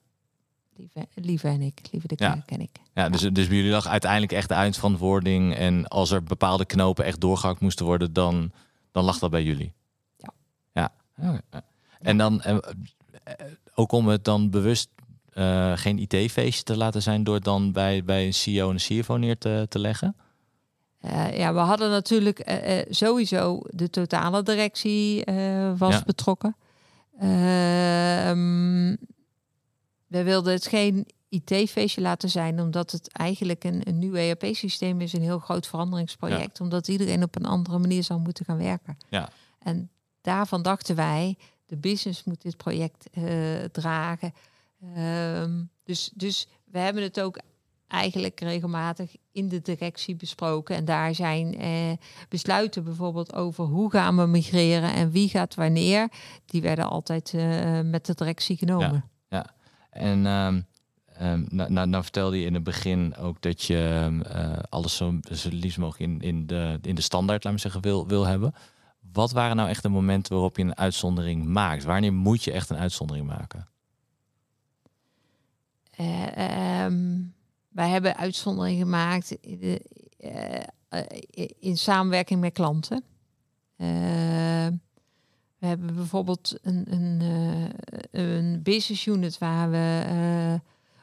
Lieve, Lieve en ik, Lieve de
Ja.
Kerk en ik.
Ja, dus, dus bij jullie lag uiteindelijk echt de eindverantwoording. En als er bepaalde knopen echt doorgehakt moesten worden, dan, dan lag dat bij jullie.
Ja.
Ja. Oké. En dan eh, eh, ook om het dan bewust eh, geen IT-feestje te laten zijn door het dan bij, bij een CEO en een CFO neer te, te leggen.
Ja, we hadden natuurlijk sowieso de totale directie was
Ja.
betrokken. Ehm, we wilden het geen IT-feestje laten zijn, omdat het eigenlijk een, een nieuw ERP-systeem is, een heel groot veranderingsproject, omdat iedereen op een andere manier zou moeten gaan werken.
Ja.
En daarvan dachten wij, de business moet dit project eh, dragen. Ehm, dus, dus we hebben het ook eigenlijk regelmatig in de directie besproken. En daar zijn eh, besluiten bijvoorbeeld over hoe gaan we migreren en wie gaat wanneer. Die werden altijd eh, met de directie genomen.
En ehm, nou, nou, vertelde je in het begin ook dat je ehm, eh, alles zo, zo liefst mogelijk in, in, de, in de standaard, laat me zeggen, wil, wil hebben. Wat waren nou echt de momenten waarop je een uitzondering maakt? Wanneer moet je echt een uitzondering maken?
Eh, wij hebben uitzonderingen gemaakt in, eh, in samenwerking met klanten. Eh, we hebben bijvoorbeeld een, een, eh, een business unit waar we eh,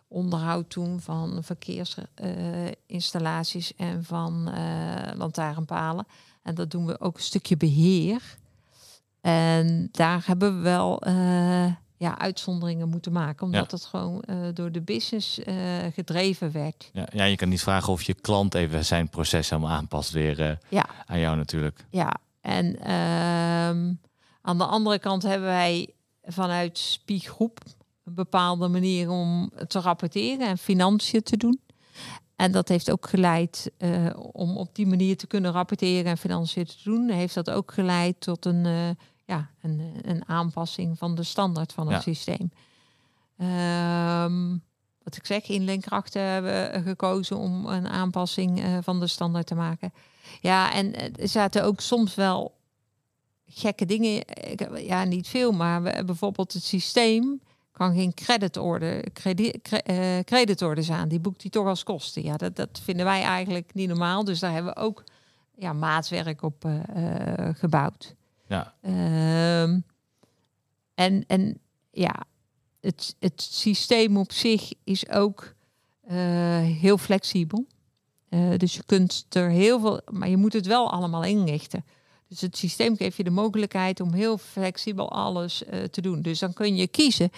onderhoud doen van verkeersinstallaties en van eh lantaarnpalen. En dat doen we ook een stukje beheer. En daar hebben we wel ja, uitzonderingen moeten maken, omdat het gewoon door de business gedreven werd.
Ja, ja, je kan niet vragen of je klant even zijn proces helemaal aanpast weer
Ja.
aan jou natuurlijk.
Ja, en ehm, aan de andere kant hebben wij vanuit Spieggroep een bepaalde manier om te rapporteren en financiën te doen. En dat heeft ook geleid eh, om op die manier te kunnen rapporteren en financiën te doen. Heeft dat ook geleid tot een, eh, ja, een, een aanpassing van de standaard van het
Ja.
systeem. Ehm, wat ik zeg, inlenkkrachten hebben we gekozen om een aanpassing eh, van de standaard te maken. Ja, en er zaten ook soms wel gekke dingen. Ik- Ja, niet veel, maar we, bijvoorbeeld het systeem kan geen creditorde, credi- cre- eh, creditorders aan. Die boekt hij toch als kosten. Ja, dat, dat vinden wij eigenlijk niet normaal. Dus daar hebben we ook ja, maatwerk op eh, eh, gebouwd.
Ja,
Ehm, en, en ja, het, het systeem op zich is ook eh, heel flexibel. Eh, dus je kunt er heel veel, maar je moet het wel allemaal inrichten. Dus het systeem geeft je de mogelijkheid om heel flexibel alles eh, te doen. Dus dan kun je kiezen.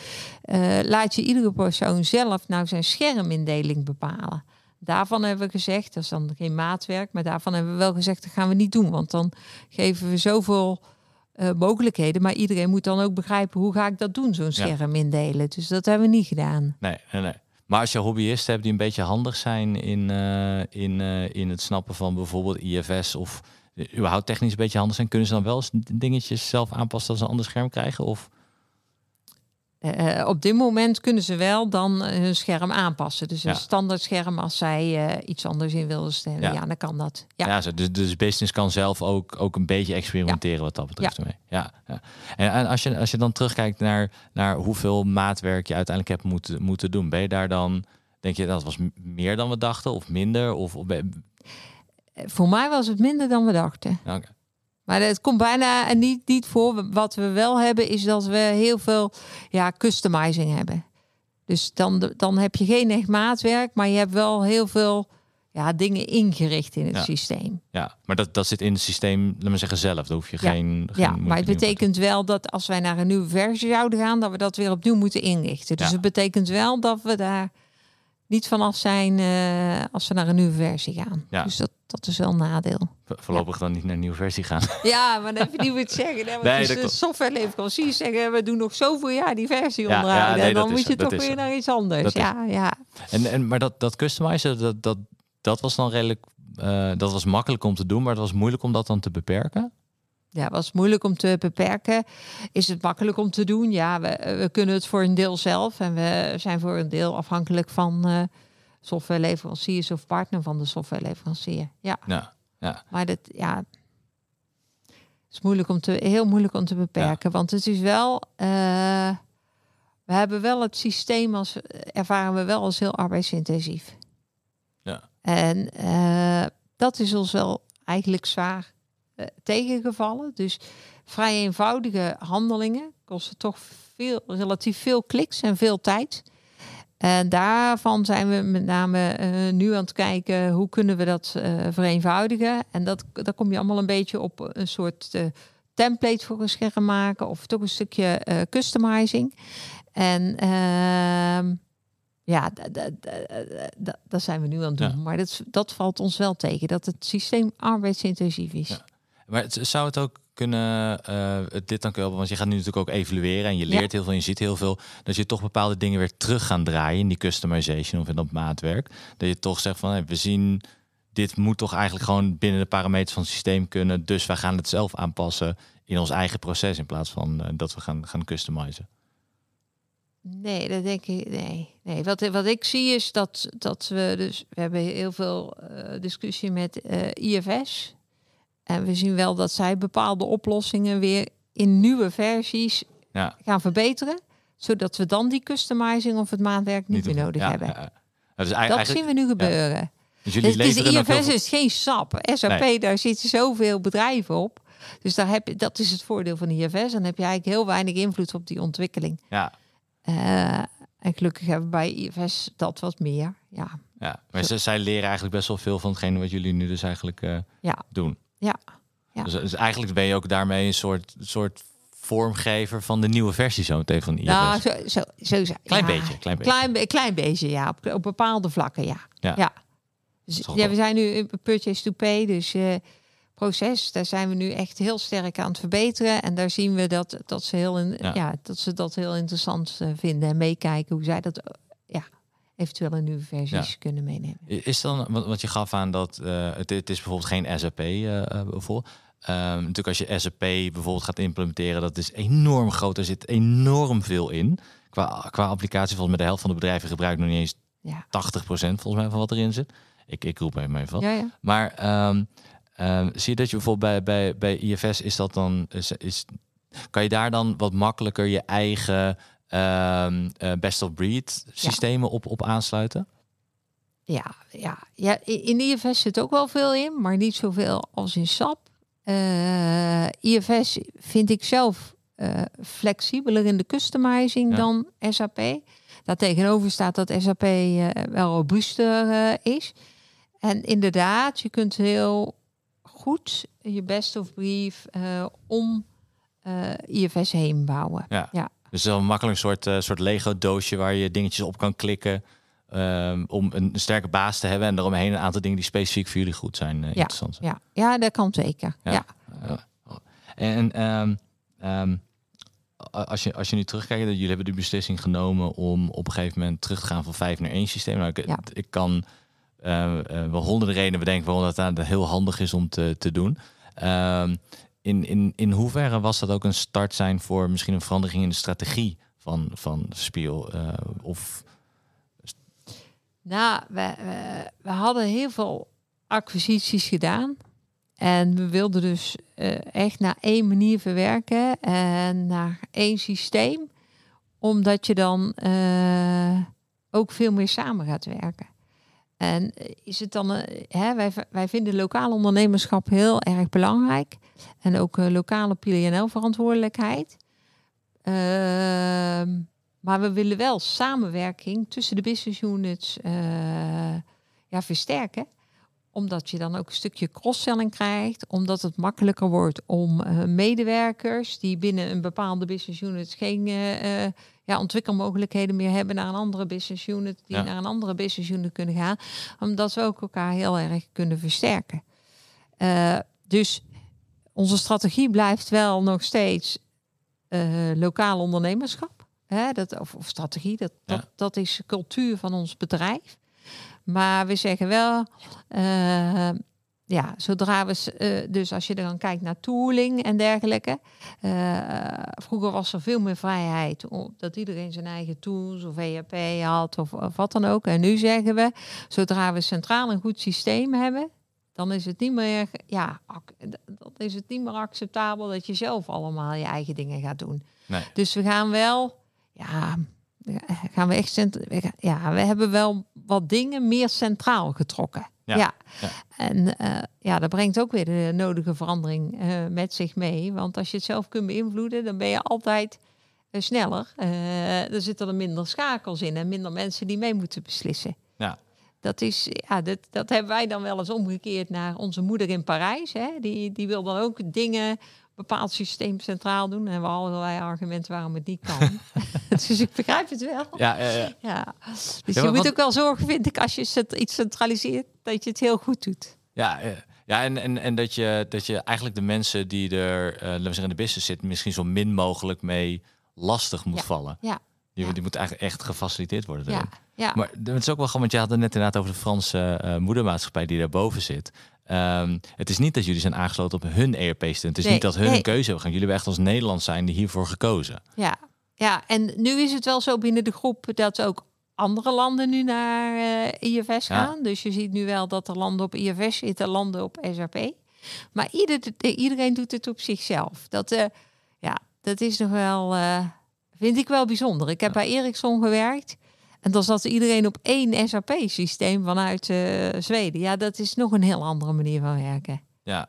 eh, laat je iedere persoon zelf nou zijn schermindeling bepalen. Daarvan hebben we gezegd, dat is dan geen maatwerk, maar daarvan hebben we wel gezegd, dat gaan we niet doen. Want dan geven we zoveel eh, mogelijkheden. Maar iedereen moet dan ook begrijpen, hoe ga ik dat doen, zo'n scherm indelen. Dus dat hebben we niet gedaan.
nee, nee, nee. Maar als je hobbyisten hebt die een beetje handig zijn in, in, in het snappen van bijvoorbeeld IFS of überhaupt technisch een beetje handig zijn, kunnen ze dan wel eens dingetjes zelf aanpassen als ze een ander scherm krijgen? Of
Eh, op dit moment kunnen ze wel dan eh, hun scherm aanpassen. Dus een
Ja.
standaard scherm als zij eh, iets anders in willen stellen.
Ja.
Ja, dan kan dat. Ja.
Ja, zo, dus, dus business kan zelf ook, ook een beetje experimenteren wat dat betreft. ermee. Ja, ja. En, en als, je, als je dan terugkijkt naar, naar hoeveel maatwerk je uiteindelijk hebt moeten, moeten doen, ben je daar dan, denk je dat was meer dan we dachten of minder? Of, of ben-
Eh, Voor mij was het minder dan we dachten. Maar het komt bijna niet, niet voor. Wat we wel hebben, is dat we heel veel ja, customizing hebben. Dus dan, dan heb je geen echt maatwerk, maar je hebt wel heel veel ja, dingen ingericht in het
Ja.
systeem.
ja, maar dat, dat zit in het systeem, laat maar zeggen zelf. Daar hoef je
Ja.
geen, geen
Ja, maar het betekent wel dat als wij naar een nieuwe versie zouden gaan, dat we dat weer opnieuw moeten inrichten. Dus
Ja.
het betekent wel dat we daar niet vanaf zijn eh, als we naar een nieuwe versie gaan.
Ja.
Dus dat, dat is wel een nadeel.
Vo- Voorlopig dan niet naar een nieuwe versie gaan.
Ja, maar dan heb je niet moet zeggen. Hè? Want
Nee,
dus de softwareleveranciers zeggen, we doen nog zoveel jaar die versie
Ja,
onderhouden.
ja, nee,
en dan moet
is
je toch weer naar iets anders.
Dat is-
ja, ja.
En, en, maar dat, dat customizen, dat, dat, dat was dan redelijk, eh, dat was makkelijk om te doen, maar het was moeilijk om dat dan te beperken.
Ja, was moeilijk om te beperken. Is het makkelijk om te doen? Ja, we, we kunnen het voor een deel zelf. En we zijn voor een deel afhankelijk van eh softwareleveranciers of partner van de softwareleverancier. Ja,
Ja, ja.
maar dat ja, is moeilijk om te, heel moeilijk om te beperken. Want het is wel, eh, we hebben wel het systeem als ervaren we wel als heel arbeidsintensief.
Ja.
En eh, dat is ons wel eigenlijk zwaar eh, tegengevallen. Dus vrij eenvoudige handelingen kosten toch veel, relatief veel kliks en veel tijd. En daarvan zijn we met name eh, nu aan het kijken hoe kunnen we dat eh, vereenvoudigen. En dat, daar kom je allemaal een beetje op een soort template voor een scherm maken of toch een stukje customizing. En ehm, ja, da- da- da- da- dat zijn we nu aan het doen.
Ja.
Maar dat, dat valt ons wel tegen, dat het systeem arbeidsintensief is.
Ja. Maar het, zou het ook kunnen, eh, dit dan kunnen, want je gaat nu natuurlijk ook evalueren en je
Ja.
leert heel veel en je ziet heel veel, dat je toch bepaalde dingen weer terug gaan draaien in die customization of in dat maatwerk. Dat je toch zegt van, hé, we zien, dit moet toch eigenlijk gewoon binnen de parameters van het systeem kunnen, dus wij gaan het zelf aanpassen in ons eigen proces in plaats van eh, dat we gaan, gaan customizen.
Nee, dat denk ik. Nee, nee. Wat, wat ik zie is dat, dat we dus. We hebben heel veel eh, discussie met IFS. En we zien wel dat zij bepaalde oplossingen weer in nieuwe versies
Ja.
gaan verbeteren. Zodat we dan die customizing of het maatwerk niet, meer nodig
Ja,
hebben.
ja, dus
Dat zien we nu gebeuren.
dus jullie
Het is de IFS is geen SAP. SAP,
Nee.
daar zitten zoveel bedrijven op. Dus daar heb je, dat is het voordeel van IFS. Dan heb je eigenlijk heel weinig invloed op die ontwikkeling.
Ja,
Eh, en gelukkig hebben we bij IFS dat wat meer. Ja,
ja. Maar ze, zij leren eigenlijk best wel veel van hetgene wat jullie nu dus eigenlijk eh,
ja,
doen.
Ja. ja.
Dus, dus eigenlijk ben je ook daarmee een soort, soort vormgever van de nieuwe versie zo meteen van.
Nou, zo, zo, zo, zo-
Klein
ja,
beetje, klein beetje.
Klein, klein beetje, ja. Op, op bepaalde vlakken, ja.
Ja.
Dus, ja,
wel-
we zijn nu in purchase to pay, dus eh, proces, daar zijn we nu echt heel sterk aan het verbeteren. En daar zien we dat, dat, ze, heel in,
Ja.
ja. dat ze dat heel interessant eh, vinden en meekijken hoe zij dat eh, ja, eventueel in nieuwe versies kunnen meenemen.
Is dan, want, want je gaf aan dat eh, het, het is bijvoorbeeld geen SAP eh eh, bijvoorbeeld. Ehm, natuurlijk als je SAP bijvoorbeeld gaat implementeren, dat is enorm groot. Er zit enorm veel in. Qua, qua applicatie, volgens mij de helft van de bedrijven gebruikt nog niet eens
Ja,
80% volgens mij van wat erin zit. Ik, ik roep even even wat.
ja, ja.
Maar ehm, ehm, zie je dat je bijvoorbeeld bij, bij, bij IFS is dat dan is, is kan je daar dan wat makkelijker je eigen ehm, eh, best of breed systemen op, op aansluiten?
Ja, ja, ja, in IFS zit ook wel veel in, maar niet zoveel als in SAP. Eh, IFS vind ik zelf eh, flexibeler in de customizing
Ja.
dan SAP. Daartegenover staat dat SAP wel robuuster is. En inderdaad, je kunt heel goed je best of brief om IFS heen bouwen.
Ja.
Ja.
Dus wel een makkelijk soort, eh, soort Lego doosje waar je dingetjes op kan klikken. ehm, om een, een sterke baas te hebben. En daaromheen een aantal dingen die specifiek voor jullie goed zijn. eh, interessant zijn.
Ja, ja, dat kan zeker.
Ja.
ja.
En ehm, ehm, als, je, als je nu terugkijkt, dat jullie hebben de beslissing genomen om op een gegeven moment terug te gaan van vijf naar één systeem. Nou, ik,
Ja.
ik kan eh, eh, wel honderden redenen bedenken waarom dat daar heel handig is om te, te doen. In, in, in hoeverre was dat ook een start zijn voor misschien een verandering in de strategie van, van Spiel? Eh, of
Nou, we, we, hadden heel veel acquisities gedaan. En we wilden dus eh, echt naar één manier verwerken en naar één systeem. Omdat je dan eh, ook veel meer samen gaat werken. En is het dan, eh, hè, wij, wij vinden lokaal ondernemerschap heel erg belangrijk. En ook eh, lokale PNL-verantwoordelijkheid. Ehm, maar we willen wel samenwerking tussen de business units eh, ja, versterken. Omdat je dan ook een stukje cross-selling krijgt. Omdat het makkelijker wordt om eh, medewerkers die binnen een bepaalde business unit geen eh, eh, ja, ontwikkelmogelijkheden meer hebben naar een andere business unit, die
Ja.
naar een andere business unit kunnen gaan. Omdat we ook elkaar heel erg kunnen versterken. Eh, dus onze strategie blijft wel nog steeds eh, lokaal ondernemerschap. Hè, dat, of, of strategie, dat,
Ja.
dat, dat is cultuur van ons bedrijf. Maar we zeggen wel, eh, ja, zodra we, eh, dus als je dan kijkt naar tooling en dergelijke. eh, vroeger was er veel meer vrijheid, dat iedereen zijn eigen tools of ERP had of, of wat dan ook. En nu zeggen we, zodra we centraal een goed systeem hebben, dan is het niet meer, ja, dan is het niet meer acceptabel dat je zelf allemaal je eigen dingen gaat doen.
Nee.
Dus we gaan wel, ja, gaan we echt ja, we hebben wel wat dingen meer centraal getrokken.
Ja,
Ja.
ja.
En eh, ja, dat brengt ook weer de nodige verandering eh, met zich mee. Want als je het zelf kunt beïnvloeden, dan ben je altijd eh, sneller. Er zitten er minder schakels in en minder mensen die mee moeten beslissen.
Ja.
Dat, is, ja, dat, dat hebben wij dan wel eens omgekeerd naar onze moeder in Parijs. Hè? Die, die wil dan ook dingen, bepaald systeem centraal doen. En hebben we allerlei argumenten waarom het niet kan. dus ik begrijp het wel.
Ja, ja, ja.
Ja. Dus je moet ook wel zorgen, vind ik, als je iets centraliseert, dat je het heel goed doet.
Ja, ja en, en, en dat, je, dat je eigenlijk de mensen die er, eh laten we zeggen, in de business zitten, misschien zo min mogelijk mee lastig moet vallen.
Ja.
Die, die moet eigenlijk echt gefaciliteerd worden.
Ja, ja.
Maar het is ook wel gewoon, want je had het net inderdaad over de Franse eh, moedermaatschappij die daarboven zit. Ehm, het is niet dat jullie zijn aangesloten op hun ERP-stunt. Het is
Nee,
niet dat hun
nee.
een keuze hebben gaan. Jullie hebben echt als Nederland zijn die hiervoor gekozen.
Ja, ja, en nu is het wel zo binnen de groep dat ook andere landen nu naar eh, IFS
Ja.
gaan. Dus je ziet nu wel dat er landen op IFS zitten, landen op SAP. Maar ieder, iedereen doet het op zichzelf. Dat, eh, ja, dat is nog wel, eh, vind ik wel bijzonder. Ik heb bij Ericsson gewerkt. En dan zat iedereen op één SAP-systeem vanuit eh, Zweden. Ja, dat is nog een heel andere manier van werken.
Ja.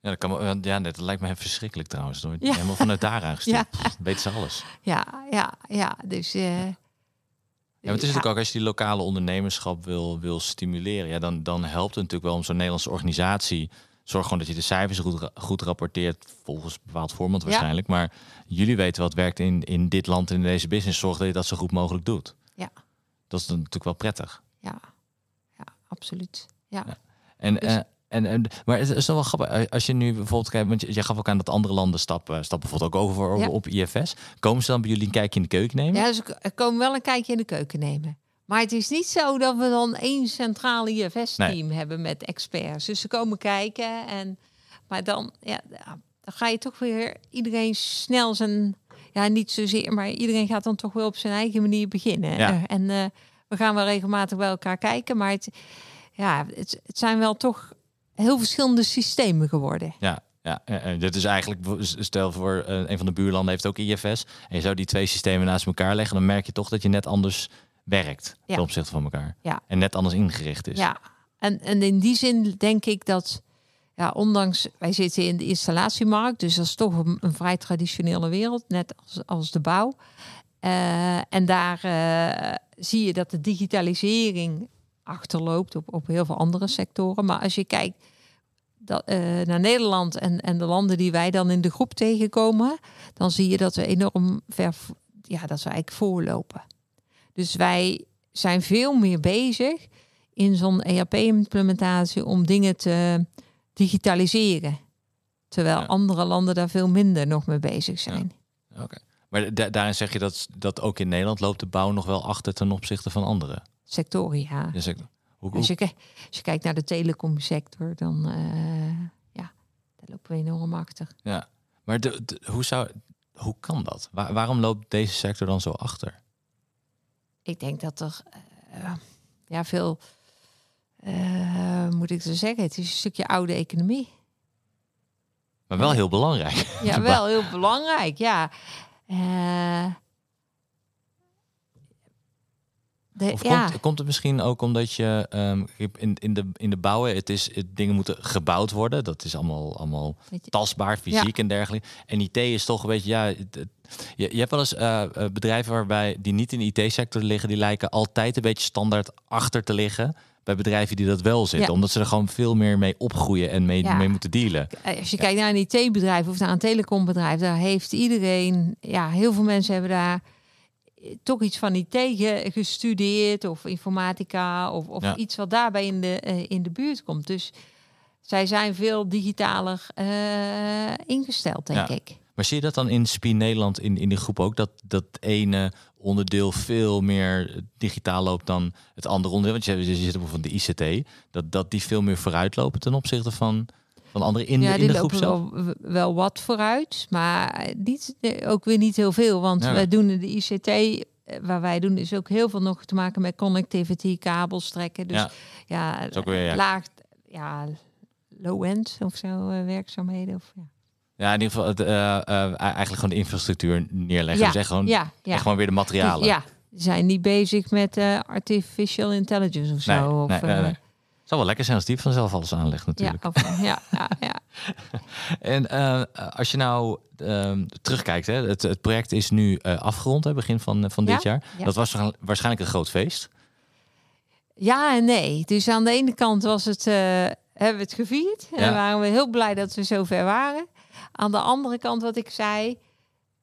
Ja, dat, kan, ja, dat lijkt me verschrikkelijk trouwens. Door-
Ja.
Helemaal vanuit daar aangestuurd.
Ja.
Weten ze alles.
Ja, ja, ja. Dus. eh,
Ja, maar het is natuurlijk ook als je die lokale ondernemerschap wil, wil stimuleren, ja, dan, dan helpt het natuurlijk wel om zo'n Nederlandse organisatie. Zorg gewoon dat je de cijfers goed, ra- goed rapporteert volgens bepaald format
Ja.
waarschijnlijk. Maar jullie weten wat werkt in, in dit land en in deze business. Zorg dat je dat zo goed mogelijk doet. Dat is dan natuurlijk wel prettig.
ja, ja, absoluut. Ja.
Ja. En,
Dus-
eh, en, en, maar het is toch wel grappig. eh, Als je nu bijvoorbeeld kijkt, want je, je gaf ook aan dat andere landen stappen, stappen bijvoorbeeld ook over
Ja.
op IFS. Komen ze dan bij jullie een kijkje in de keuken nemen?
Ja, dus er komen wel een kijkje in de keuken nemen. Maar het is niet zo dat we dan één centrale IFS-team hebben met experts. Dus ze komen kijken en maar dan, ja, dan ga je toch weer iedereen snel zijn, ja niet zozeer, maar iedereen gaat dan toch wel op zijn eigen manier beginnen.
Ja.
Eh, En eh, we gaan wel regelmatig bij elkaar kijken, maar het, ja, het, het zijn wel toch heel verschillende systemen geworden.
Ja, ja, ja. dit is eigenlijk, stel voor eh, een van de buurlanden heeft ook IFS. En je zou die twee systemen naast elkaar leggen, dan merk je toch dat je net anders werkt
Ja.
ten opzichte van elkaar.
Ja.
En net anders ingericht is.
Ja, en, en in die zin denk ik dat, ja, ondanks wij zitten in de installatiemarkt, dus dat is toch een, vrij traditionele wereld, net als, als de bouw. Eh, en daar eh, zie je dat de digitalisering achterloopt op, op heel veel andere sectoren. Maar als je kijkt eh, naar Nederland en, en de landen die wij dan in de groep tegenkomen, dan zie je dat we enorm ver, ja, dat we eigenlijk voorlopen. Dus wij zijn veel meer bezig in zo'n ERP-implementatie om dingen te digitaliseren. Terwijl
Ja.
andere landen daar veel minder nog mee bezig zijn.
Oké. Maar da- daarin zeg je dat, dat ook in Nederland loopt de bouw nog wel achter ten opzichte van andere.
Sectoren, ja.
Dus ik, hoe,
Als je, ki- als je kijkt naar de telecomsector, dan eh, ja, daar lopen we enorm achter.
ja. Maar de, de- hoe, zou, hoe kan dat? Waar- waarom loopt deze sector dan zo achter?
Ik denk dat er eh, ja, veel, eh, moet ik zo zeggen, het is een stukje oude economie.
Maar wel heel belangrijk.
Ja, wel heel belangrijk, ja. Eh, de,
Of
ja,
komt, komt het misschien ook omdat je ehm, in, in, de, in de bouwen, het is, het, dingen moeten gebouwd worden. Dat is allemaal, allemaal
je,
tastbaar, fysiek en dergelijke. En IT is toch een beetje, ja, het- het- je, je hebt wel eens eh, bedrijven waarbij die niet in de IT-sector liggen, die lijken altijd een beetje standaard achter te liggen bij bedrijven die dat wel zitten.
Ja.
Omdat ze er gewoon veel meer mee opgroeien en mee,
Ja.
mee moeten dealen.
Eh, als je kijkt naar een IT-bedrijf of naar een telecombedrijf, daar heeft iedereen, ja, heel veel mensen hebben daar eh, toch iets van IT ge- gestudeerd of informatica of, of
Ja.
iets wat daarbij in de, eh, in de buurt komt. Dus zij zijn veel digitaler eh, ingesteld, denk ik.
Maar zie je dat dan in SPI Nederland in, in die groep ook? Dat dat ene onderdeel veel meer digitaal loopt dan het andere onderdeel? Want je, je zit bijvoorbeeld de ICT. Dat, dat die veel meer vooruitlopen ten opzichte van, van anderen in,
ja,
de, in
die
de groep
lopen
zelf?
wel, wel wat vooruit, maar niet, eh, ook weer niet heel veel. Want
Ja.
wij doen in de ICT, eh, waar wij doen, is ook heel veel nog te maken met connectivity, kabels trekken. Dus
Ja. weer, ja.
laag, ja, low-end of zo eh, werkzaamheden. Of, ja.
Ja, in ieder geval het, eh, eh, eigenlijk gewoon de infrastructuur neerleggen.
Ja,
Dus echt gewoon,
ja, ja.
echt gewoon weer de materialen.
Ja, zijn niet bezig met uh, artificial intelligence of zo.
Nee,
of,
nee, nee,
eh,
zou wel lekker zijn als die vanzelf alles aanlegt
ja,
natuurlijk.
of, ja, ja, ja.
En eh, als je nou ehm, terugkijkt, hè, het, het project is nu eh, afgerond, hè, begin van, van dit
Ja,
jaar.
ja.
Dat was waarsch- waarschijnlijk een groot feest.
Ja en nee. Dus aan de ene kant was het, eh, hebben we het gevierd. En
Ja.
waren we heel blij dat we zover waren. Aan de andere kant, wat ik zei,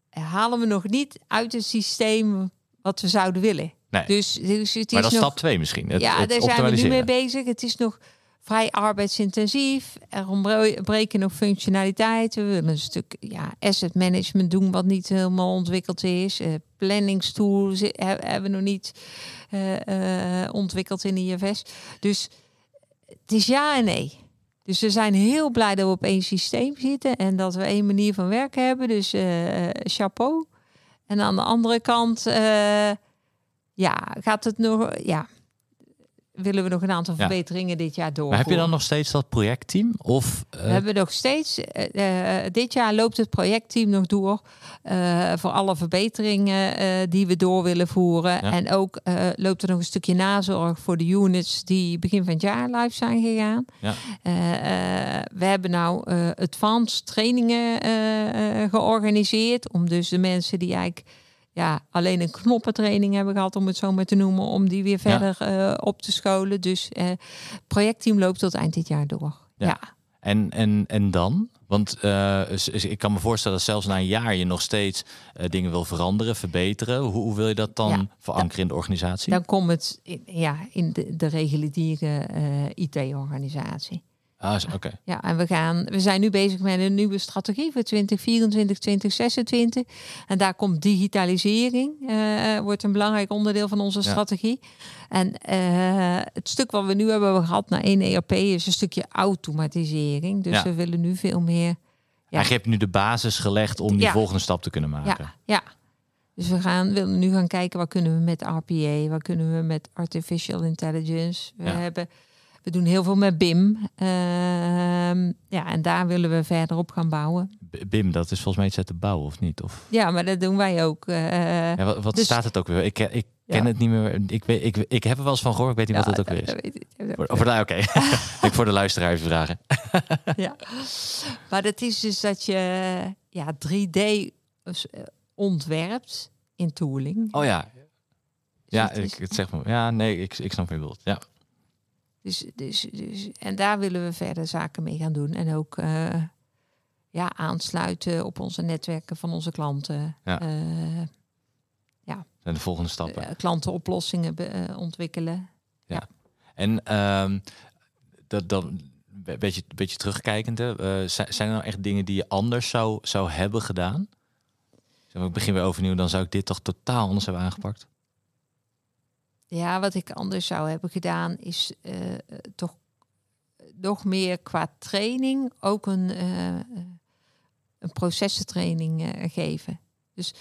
halen we nog niet uit het systeem wat we zouden willen.
Nee.
Dus, dus het
maar
is
dat is
nog,
stap 2 misschien. Het,
ja,
het
daar zijn we nu mee bezig. Het is nog vrij arbeidsintensief. Er ontbreken nog functionaliteiten. We willen een stuk ja, asset management doen wat niet helemaal ontwikkeld is. Eh planningstools he- hebben we nog niet eh, eh, ontwikkeld in de IFS. Dus het is ja en nee. Dus we zijn heel blij dat we op één systeem zitten en dat we één manier van werken hebben. Dus eh, eh, chapeau. En aan de andere kant, eh, ja, gaat het nog, ja, willen we nog een aantal verbeteringen dit jaar door.
Heb je dan nog steeds dat projectteam? Of, eh,
We hebben nog steeds, eh, eh, dit jaar loopt het projectteam nog door eh, voor alle verbeteringen eh, die we door willen voeren. En ook eh, loopt er nog een stukje nazorg voor de units die begin van het jaar live zijn gegaan.
Ja.
Eh, eh, we hebben nou eh advanced trainingen eh, eh, georganiseerd om dus de mensen die eigenlijk ja, alleen een knoppentraining hebben gehad, om het zo maar te noemen, om die weer verder eh, op te scholen. Dus eh projectteam loopt tot eind dit jaar door.
Ja.
ja.
en, en, en dan? Want eh, s- ik kan me voorstellen dat zelfs na een jaar je nog steeds dingen wil veranderen, verbeteren. Hoe, hoe wil je dat dan
Ja.
verankeren in de organisatie?
Dan komt het in, ja, in de, de reguliere IT-organisatie.
Ah, Oké.
Ja, en we, gaan, we zijn nu bezig met een nieuwe strategie voor 2024, 2026. En daar komt digitalisering, eh, wordt een belangrijk onderdeel van onze
Ja.
strategie. En eh, het stuk wat we nu hebben gehad naar één ERP is een stukje automatisering. Dus
Ja.
we willen nu veel meer Ja.
Je nu de basis gelegd om die
Ja.
volgende stap te kunnen maken.
Ja, ja. Dus we gaan, willen nu gaan kijken wat kunnen we met RPA, wat kunnen we met artificial intelligence. We,
Ja.
hebben, we doen heel veel met BIM. Ehm, ja, en daar willen we verder op gaan bouwen.
BIM, dat is volgens mij iets uit de bouw, of niet? Of,
Ja, maar dat doen wij ook. eh,
ja, wat wat
dus-
staat het ook weer? Ik, ken- ik ken
Ja.
het niet meer. Ik, weet, ik, ik heb er wel eens van gehoord, ik weet niet wat het ook weer is.
weet ik.
Voor, voor de, oké. ik voor de luisteraar even vragen.
ja. Maar dat is dus dat je ja, 3D s- eh, ontwerpt in tooling.
Oh ja. Ja,
Dus het is-
ik, het zeg maar. Ja, nee, ik, ik snap je bedoelt. Ja.
Dus, dus, dus, en daar willen we verder zaken mee gaan doen. En ook eh, ja, aansluiten op onze netwerken van onze klanten.
Ja.
Eh,
En de volgende stappen.
eh, klantenoplossingen ontwikkelen.
En ehm, dat dan een beetje, beetje terugkijkend, zijn, zijn er nou echt dingen die je anders zou, zou hebben gedaan? Zeg maar, ik begin weer overnieuw, dan zou ik dit toch totaal anders hebben aangepakt.
Ja, wat ik anders zou hebben gedaan is eh, eh, toch nog meer qua training ook een, eh, eh, een processentraining eh, geven. Dus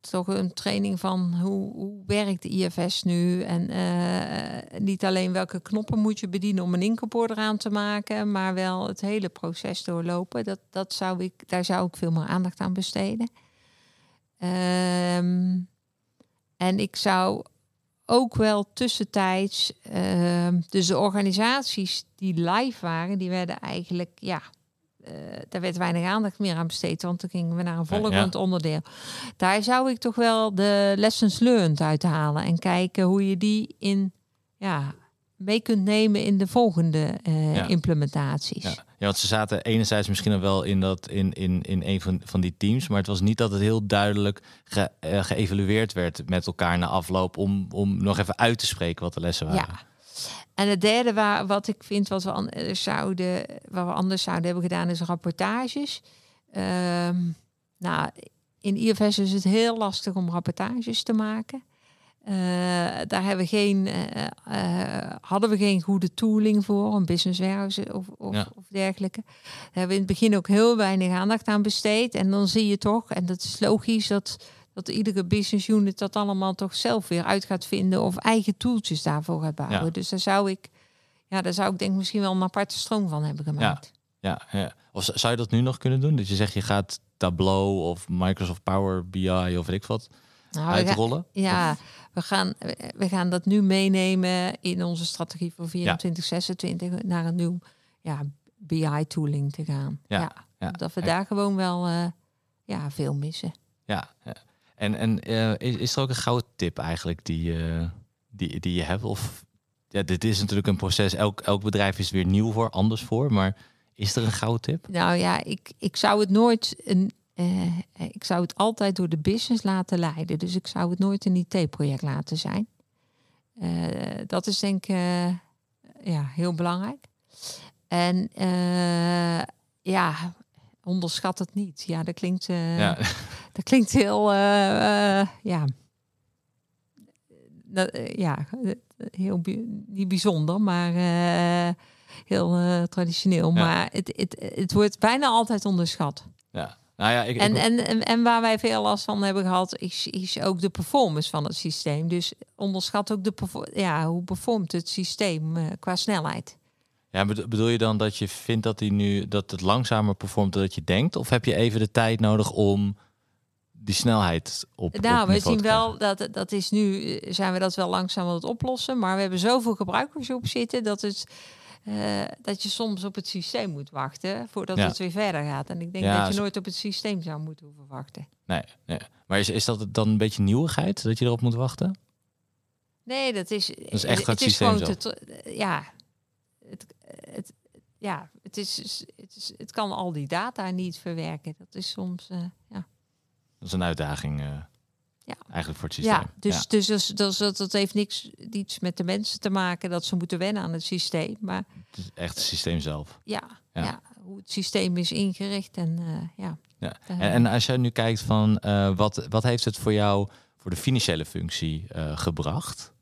toch een training van hoe, hoe werkt de IFS nu en eh, niet alleen welke knoppen moet je bedienen om een inkooporder aan te maken, maar wel het hele proces doorlopen. Dat, dat zou ik, daar zou ik veel meer aandacht aan besteden. Ehm, en ik zou ook wel tussentijds, ehm, dus de organisaties die live waren, die werden eigenlijk, ja, eh, daar werd weinig aandacht meer aan besteed, want toen gingen we naar een
ja.
volgend onderdeel. Daar zou ik toch wel de lessons learned uithalen en kijken hoe je die in, ja, mee kunt nemen in de volgende eh,
Ja.
implementaties.
Ja. Ja, want ze zaten enerzijds misschien wel in, dat, in, in, in een van, van die teams, maar het was niet dat het heel duidelijk ge, eh, geëvalueerd werd met elkaar na afloop om, om nog even uit te spreken wat de lessen waren.
Ja. En het derde waar, wat ik vind wat we, anders zouden, wat we anders zouden hebben gedaan is rapportages. Ehm, nou, in IFS is het heel lastig om rapportages te maken. Eh, daar hebben we geen, eh, eh, hadden we geen goede tooling voor, een business warehouse of, of,
Ja.
of dergelijke. Daar hebben we in het begin ook heel weinig aandacht aan besteed. En dan zie je toch, en dat is logisch, dat, dat iedere business unit dat allemaal toch zelf weer uit gaat vinden of eigen toeltjes daarvoor gaat bouwen.
Ja.
Dus daar zou ik, ja, daar zou ik denk ik misschien wel een aparte stroom van hebben gemaakt.
Ja, ja. Of z- zou je dat nu nog kunnen doen? Dat je zegt je gaat Tableau of Microsoft Power BI of weet ik wat
Nou,
uitrollen?
Ja, we gaan, we gaan dat nu meenemen in onze strategie voor 24, 26 naar een nieuw ja, BI-tooling te gaan.
Ja, ja.
Dat we
Ja.
daar gewoon wel eh, ja, veel missen.
Ja, ja. en, en eh, is, is er ook een gouden tip eigenlijk die, eh, die, die je hebt? Of ja, dit is natuurlijk een proces. Elk, elk bedrijf is weer nieuw voor, anders voor. Maar is er een gouden tip?
Nou ja, ik, ik zou het nooit een. Eh, ik zou het altijd door de business laten leiden. Dus ik zou het nooit een IT-project laten zijn. Eh, dat is denk ik eh, ja, heel belangrijk. En eh, ja, onderschat het niet. Ja, dat klinkt, eh,
ja,
dat klinkt heel, eh, eh, ja, dat, eh, ja, eh, heel niet bijzonder, maar eh, heel eh, traditioneel.
Ja.
Maar het, het, het wordt bijna altijd onderschat.
ja. Nou ja, ik,
En,
ik,
en, en, en waar wij veel last van hebben gehad, is, is ook de performance van het systeem. Dus onderschat ook de ja, hoe performt het systeem eh, qua snelheid.
ja, bedo- bedoel je dan dat je vindt dat, die nu, dat het langzamer performt dan dat je denkt? Of heb je even de tijd nodig om die snelheid op
Nou,
op
we zien wel dat dat is nu eh, zijn we dat wel langzaam aan het oplossen, maar we hebben zoveel gebruikers op zitten dat het eh, dat je soms op het systeem moet wachten voordat
Ja.
het weer verder gaat. En ik denk
Ja,
dat je nooit op het systeem zou moeten hoeven wachten.
Nee, nee. Maar is, is dat dan een beetje nieuwigheid dat je erop moet wachten?
Nee, dat is.
is echt
het
systeem
te, ja, het, het, ja, het is, het is, het kan al die data niet verwerken. Dat is soms, eh, ja.
Dat is een uitdaging eh,
Ja.
eigenlijk voor het systeem.
Ja, dus, dus, dus, dus dat, dat heeft niks, niets met de mensen te maken dat ze moeten wennen aan het systeem. Maar
Het is echt het systeem zelf.
ja,
Ja.
ja. hoe het systeem is ingericht en eh, ja.
Ja.
Eh,
En, en als je nu kijkt van eh, wat, wat heeft het voor jou voor de financiële functie gebracht?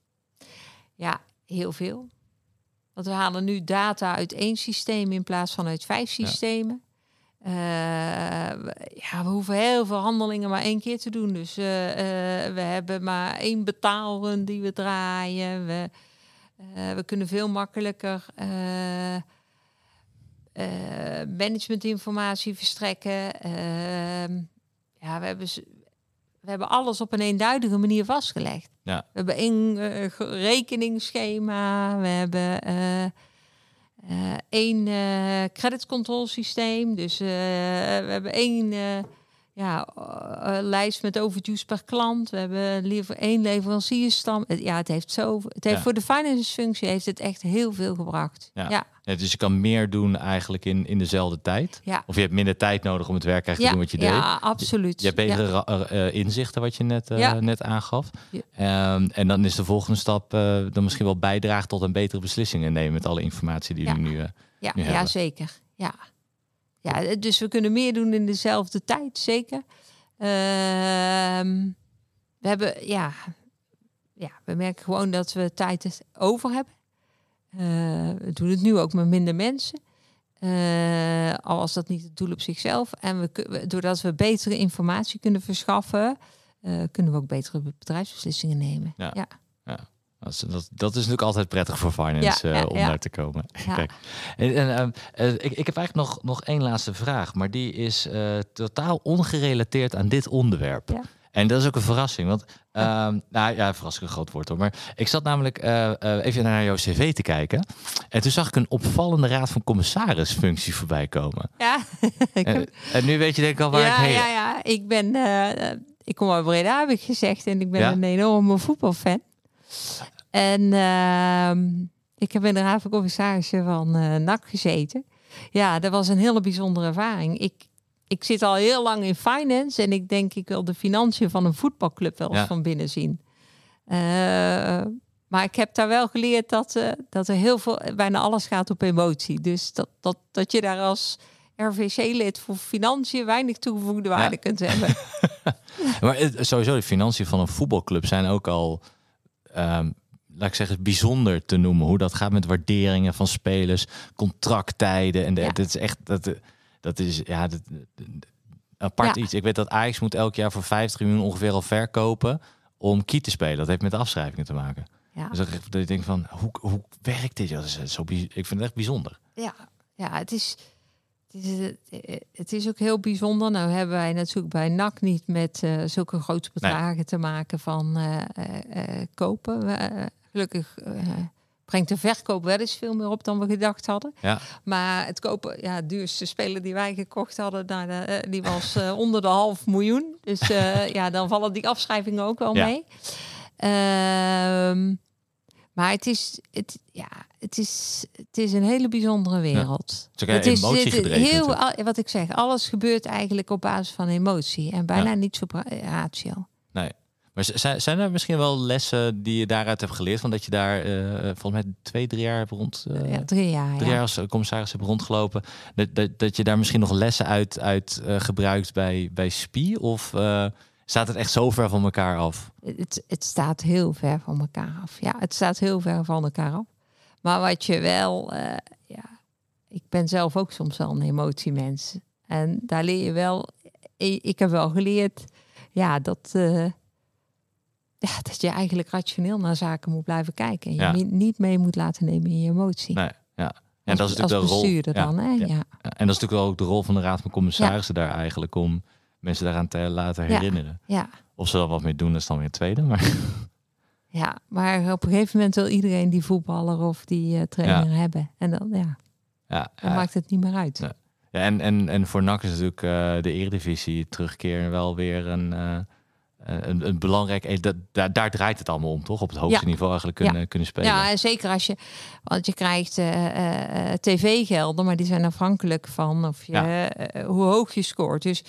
Ja, heel veel. Want we halen nu data uit één systeem in plaats van uit vijf
Ja.
systemen. Eh, we- ja, we hoeven heel veel handelingen maar één keer te doen. Dus eh, eh, we hebben maar één betaalrun die we draaien. We, we kunnen veel makkelijker managementinformatie verstrekken. Ehm, ja, we hebben, we hebben alles op een eenduidige manier vastgelegd.
Ja.
We hebben één ge- rekeningsschema. We hebben eh, eh, eh creditcontrolesysteem. Dus eh, we hebben één ja, eh, lijst met overdues per klant. We hebben lever één leverancierstam. Ja, het heeft zo. Het heeft
Ja.
voor de finance functie heeft het echt heel veel gebracht.
Ja.
ja,
Ja, dus je kan meer doen eigenlijk in, in dezelfde tijd.
ja.
Of je hebt minder tijd nodig om het werk eigenlijk te doen wat je deed.
ja absoluut.
Je hebt betere eh, eh, inzichten wat je net,
Ja.
net aangaf.
Ja.
Ehm, en dan is de volgende stap eh, dan misschien wel bijdragen tot een betere beslissingen nemen met alle informatie die
Ja.
jullie nu.
Ja,
nu
ja
hebben.
zeker. Ja. Ja, dus we kunnen meer doen in dezelfde tijd, zeker. Ehm, we hebben, ja, ja, we merken gewoon dat we tijd over hebben. Eh, we doen het nu ook met minder mensen. Eh, al was dat niet het doel op zichzelf. En we, doordat we betere informatie kunnen verschaffen, eh, kunnen we ook betere bedrijfsbeslissingen nemen.
Ja.
ja.
Dat is, dat, is natuurlijk altijd prettig voor finance
Ja,
eh, om
ja.
daar te komen. Kijk. En, en, ehm, eh, ik, ik heb eigenlijk nog, nog één laatste vraag, maar die is eh, totaal ongerelateerd aan dit onderwerp. En dat is ook een verrassing, want ehm, nou ja, verrassing een groot woord hoor. Maar ik zat namelijk even naar jouw cv te kijken en toen zag ik een opvallende raad van commissaris-functie voorbij komen.
ja. ik
En, en nu weet je denk ik al waar
ja,
ik heen.
ja, ja. Ik ben, ik kom uit Breda, heb ik gezegd. En ik ben een enorme voetbalfan. En ehm, ik heb in de raad van van eh NAC gezeten. Ja, dat was een hele bijzondere ervaring. Ik, ik zit al heel lang in finance en ik denk ik wil de financiën van een voetbalclub wel eens
Ja.
van binnen zien. Eh, maar ik heb daar wel geleerd dat, eh, dat er heel veel, bijna alles gaat op emotie. Dus dat, dat, dat je daar als RVC-lid voor financiën weinig toegevoegde waarde kunt hebben.
Maar het- sowieso, de financiën van een voetbalclub zijn ook al, ehm, laat ik zeggen, bijzonder te noemen. Hoe dat gaat met waarderingen van spelers, contracttijden. En de,
Ja.
dat is echt, dat, dat is, ja, dat, apart
Ja.
iets. Ik weet dat Ajax moet elk jaar voor 50 miljoen ongeveer al verkopen om key te spelen. Dat heeft met de afschrijvingen te maken.
Ja.
Dus dat ik- dat ik denk van, hoe, hoe werkt dit? Dat is zo, ik vind het echt bijzonder.
Ja, ja het is. Het is, het is ook heel bijzonder. Nou hebben wij natuurlijk bij NAC niet met uh, zulke grote bedragen te maken van uh, kopen. gelukkig brengt de verkoop wel eens veel meer op dan we gedacht hadden.
Ja.
Maar het kopen, ja, duurste speler die wij gekocht hadden, nou, die was onder de half miljoen. Dus ja, dan vallen die afschrijvingen ook wel mee. Ehm, maar het is, het, ja, het is, het is een hele bijzondere wereld.
Ja. Het is, het, heel,
wat ik zeg, alles gebeurt eigenlijk op basis van emotie en bijna niet zo ratio.
Nee. Maar zijn, zijn er misschien wel lessen die je daaruit hebt geleerd? Van dat je daar uh, volgens mij twee, drie jaar hebt rond.
Uh, ja, drie jaar.
Drie jaar als commissaris hebt rondgelopen. Dat, dat, dat je daar misschien nog lessen uit, uit uh, gebruikt bij, bij SPI? Of staat het echt zo ver van elkaar af?
Het, het staat heel ver van elkaar af. Ja, het staat heel ver van elkaar af. Maar wat je wel, uh, ja, ik ben zelf ook soms wel een emotiemens. En daar leer je wel, ik heb wel geleerd, ja, dat, uh, ja, dat je eigenlijk rationeel naar zaken moet blijven kijken. En je ja. niet mee moet laten nemen in je emotie.
Nee, ja. En dat is natuurlijk de rol.
Dan, hè? Ja. ja.
En dat is natuurlijk ook de rol van de Raad van Commissarissen daar eigenlijk om mensen daaraan te laten herinneren.
Ja.
Of ze er wat mee doen, is dan weer het tweede. Maar...
Ja, maar op een gegeven moment wil iedereen die voetballer of die uh, trainer hebben. En dan, ja,
ja
dan maakt het niet meer uit.
Ja, en, en, en voor NAC is natuurlijk uh, de eredivisie terugkeer wel weer een... Uh, een, een belangrijk. Dat, daar, daar draait het allemaal om, toch? Op het hoogste niveau eigenlijk kunnen, kunnen spelen.
Ja, en zeker als je. Want je krijgt uh, tv-gelden, maar die zijn afhankelijk van of je, hoe hoog je scoort. Dus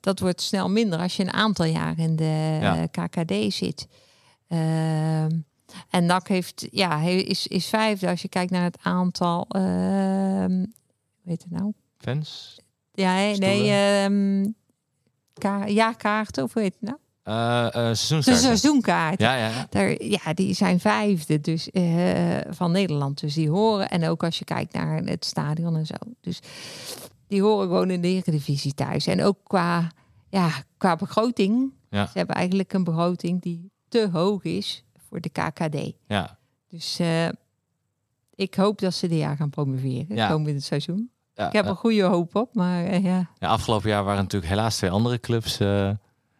dat wordt snel minder als je een aantal jaar in de KKD zit. Ehm, en NAC heeft, ja, hij is, is vijfde als je kijkt naar het aantal. Weet het nou?
Fans?
Ja, nee. Um, ka ja, kaarten of weet het nou?
Uh, uh,
seizoenkaarten. seizoenkaarten.
Ja, ja.
Daar, ja, die zijn vijfde dus, uh, van Nederland. Dus die horen. En ook als je kijkt naar het stadion en zo. Dus die horen gewoon in de Eredivisie thuis. En ook qua, ja, qua begroting.
Ja.
Ze hebben eigenlijk een begroting die te hoog is voor de KKD.
Ja.
Dus ik hoop dat ze dit jaar gaan promoveren. Ja. Komend seizoen.
Ja,
ik heb een goede hoop op, maar uh, ja.
ja. Afgelopen jaar waren natuurlijk helaas twee andere clubs uh,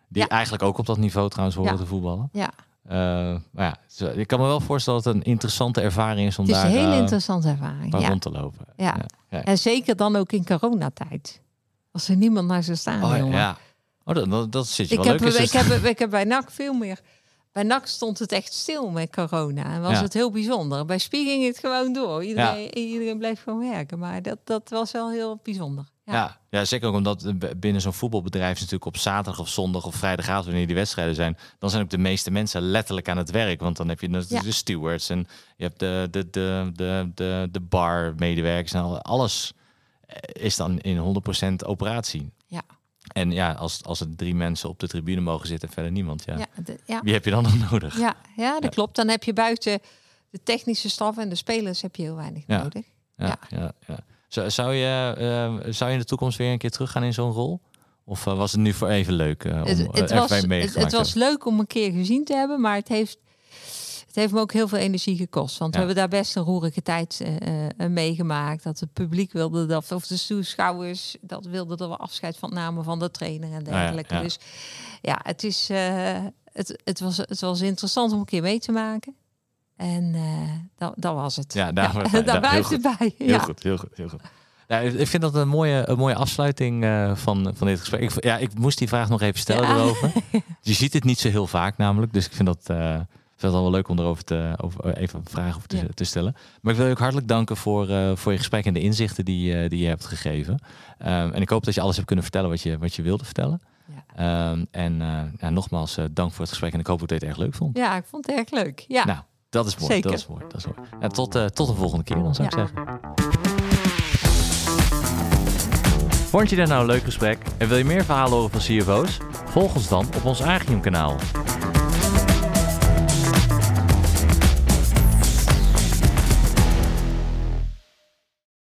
die eigenlijk ook op dat niveau trouwens horen te voetballen.
Ja.
maar ja, ik kan me wel voorstellen dat het een interessante ervaring is om
het is
daar
een hele interessante ervaring. Ja.
rond te lopen.
Ja. En zeker dan ook in coronatijd. Als er niemand naar zou staan.
Oh, ja. Oh, dat, dat, dat zit je
ik
wel
heb,
leuk.
Ik heb, ik heb bij NAC veel meer bij NAC stond het echt stil met corona. En was
Ja.
het heel bijzonder. Bij Spie ging het gewoon door. Iedereen, iedereen bleef gewoon werken. Maar dat, dat was wel heel bijzonder. Ja.
Ja, ja, zeker ook omdat binnen zo'n voetbalbedrijf is natuurlijk op zaterdag of zondag of vrijdagavond, wanneer die wedstrijden zijn, dan zijn ook de meeste mensen letterlijk aan het werk. Want dan heb je natuurlijk
Ja.
de stewards en je hebt de, de, de, de, de, de bar-medewerkers en al- alles eh, is dan in 100% operatie. En ja, als, als er drie mensen op de tribune mogen zitten en verder niemand, ja.
Ja, de- ja.
Wie heb je dan nog nodig?
Ja, ja, dat klopt. Dan heb je buiten de technische staf en de spelers heb je heel weinig nodig.
Ja,
Ja.
ja. ja, Zou, zou, je, eh, zou je in de toekomst weer een keer teruggaan in zo'n rol? Of eh, was het nu voor even leuk eh, om
Het,
eh,
het, was,
mee
het, was leuk om een keer gezien te hebben, maar het heeft, het heeft me ook heel veel energie gekost. Want
Ja.
we hebben daar best een roerige tijd eh, eh, meegemaakt. Dat het publiek wilde dat, of de toeschouwers, dat wilden dat we afscheid van namen van de trainer en
Ah ja,
dergelijke.
ja.
Dus ja, het, is, eh, het, het, was, het was interessant om een keer mee te maken. En eh, dat, dat was het.
Ja, daar- daar-
daar
heel
blijft
goed.
het bij.
Heel
ja.
goed, heel goed, heel goed. Ik vind dat een mooie, een mooie afsluiting eh, van, van dit gesprek. Ik, ja, ik moest die vraag nog even stellen
Ja.
erover. Je ziet het niet zo heel vaak namelijk. Dus ik vind dat, eh, vind het wel leuk om erover te, over, eh, even vragen over te,
Ja.
te stellen. Maar ik wil je ook hartelijk danken voor, eh, voor je gesprek en de inzichten die, eh, die je hebt gegeven. Ehm, en ik hoop dat je alles hebt kunnen vertellen wat je, wat je wilde vertellen.
Ja.
Ehm, en ja, nogmaals, dank voor het gesprek. En ik hoop dat je het erg leuk vond.
ja, ik vond het erg leuk. Ja.
Nou, dat is mooi.
Zeker.
Dat is mooi. Dat is mooi. Ja, tot, tot de volgende keer, dan zou ik zeggen. Vond je dit nou een leuk gesprek en wil je meer verhalen horen van CFO's? Volg ons dan op ons Agium kanaal.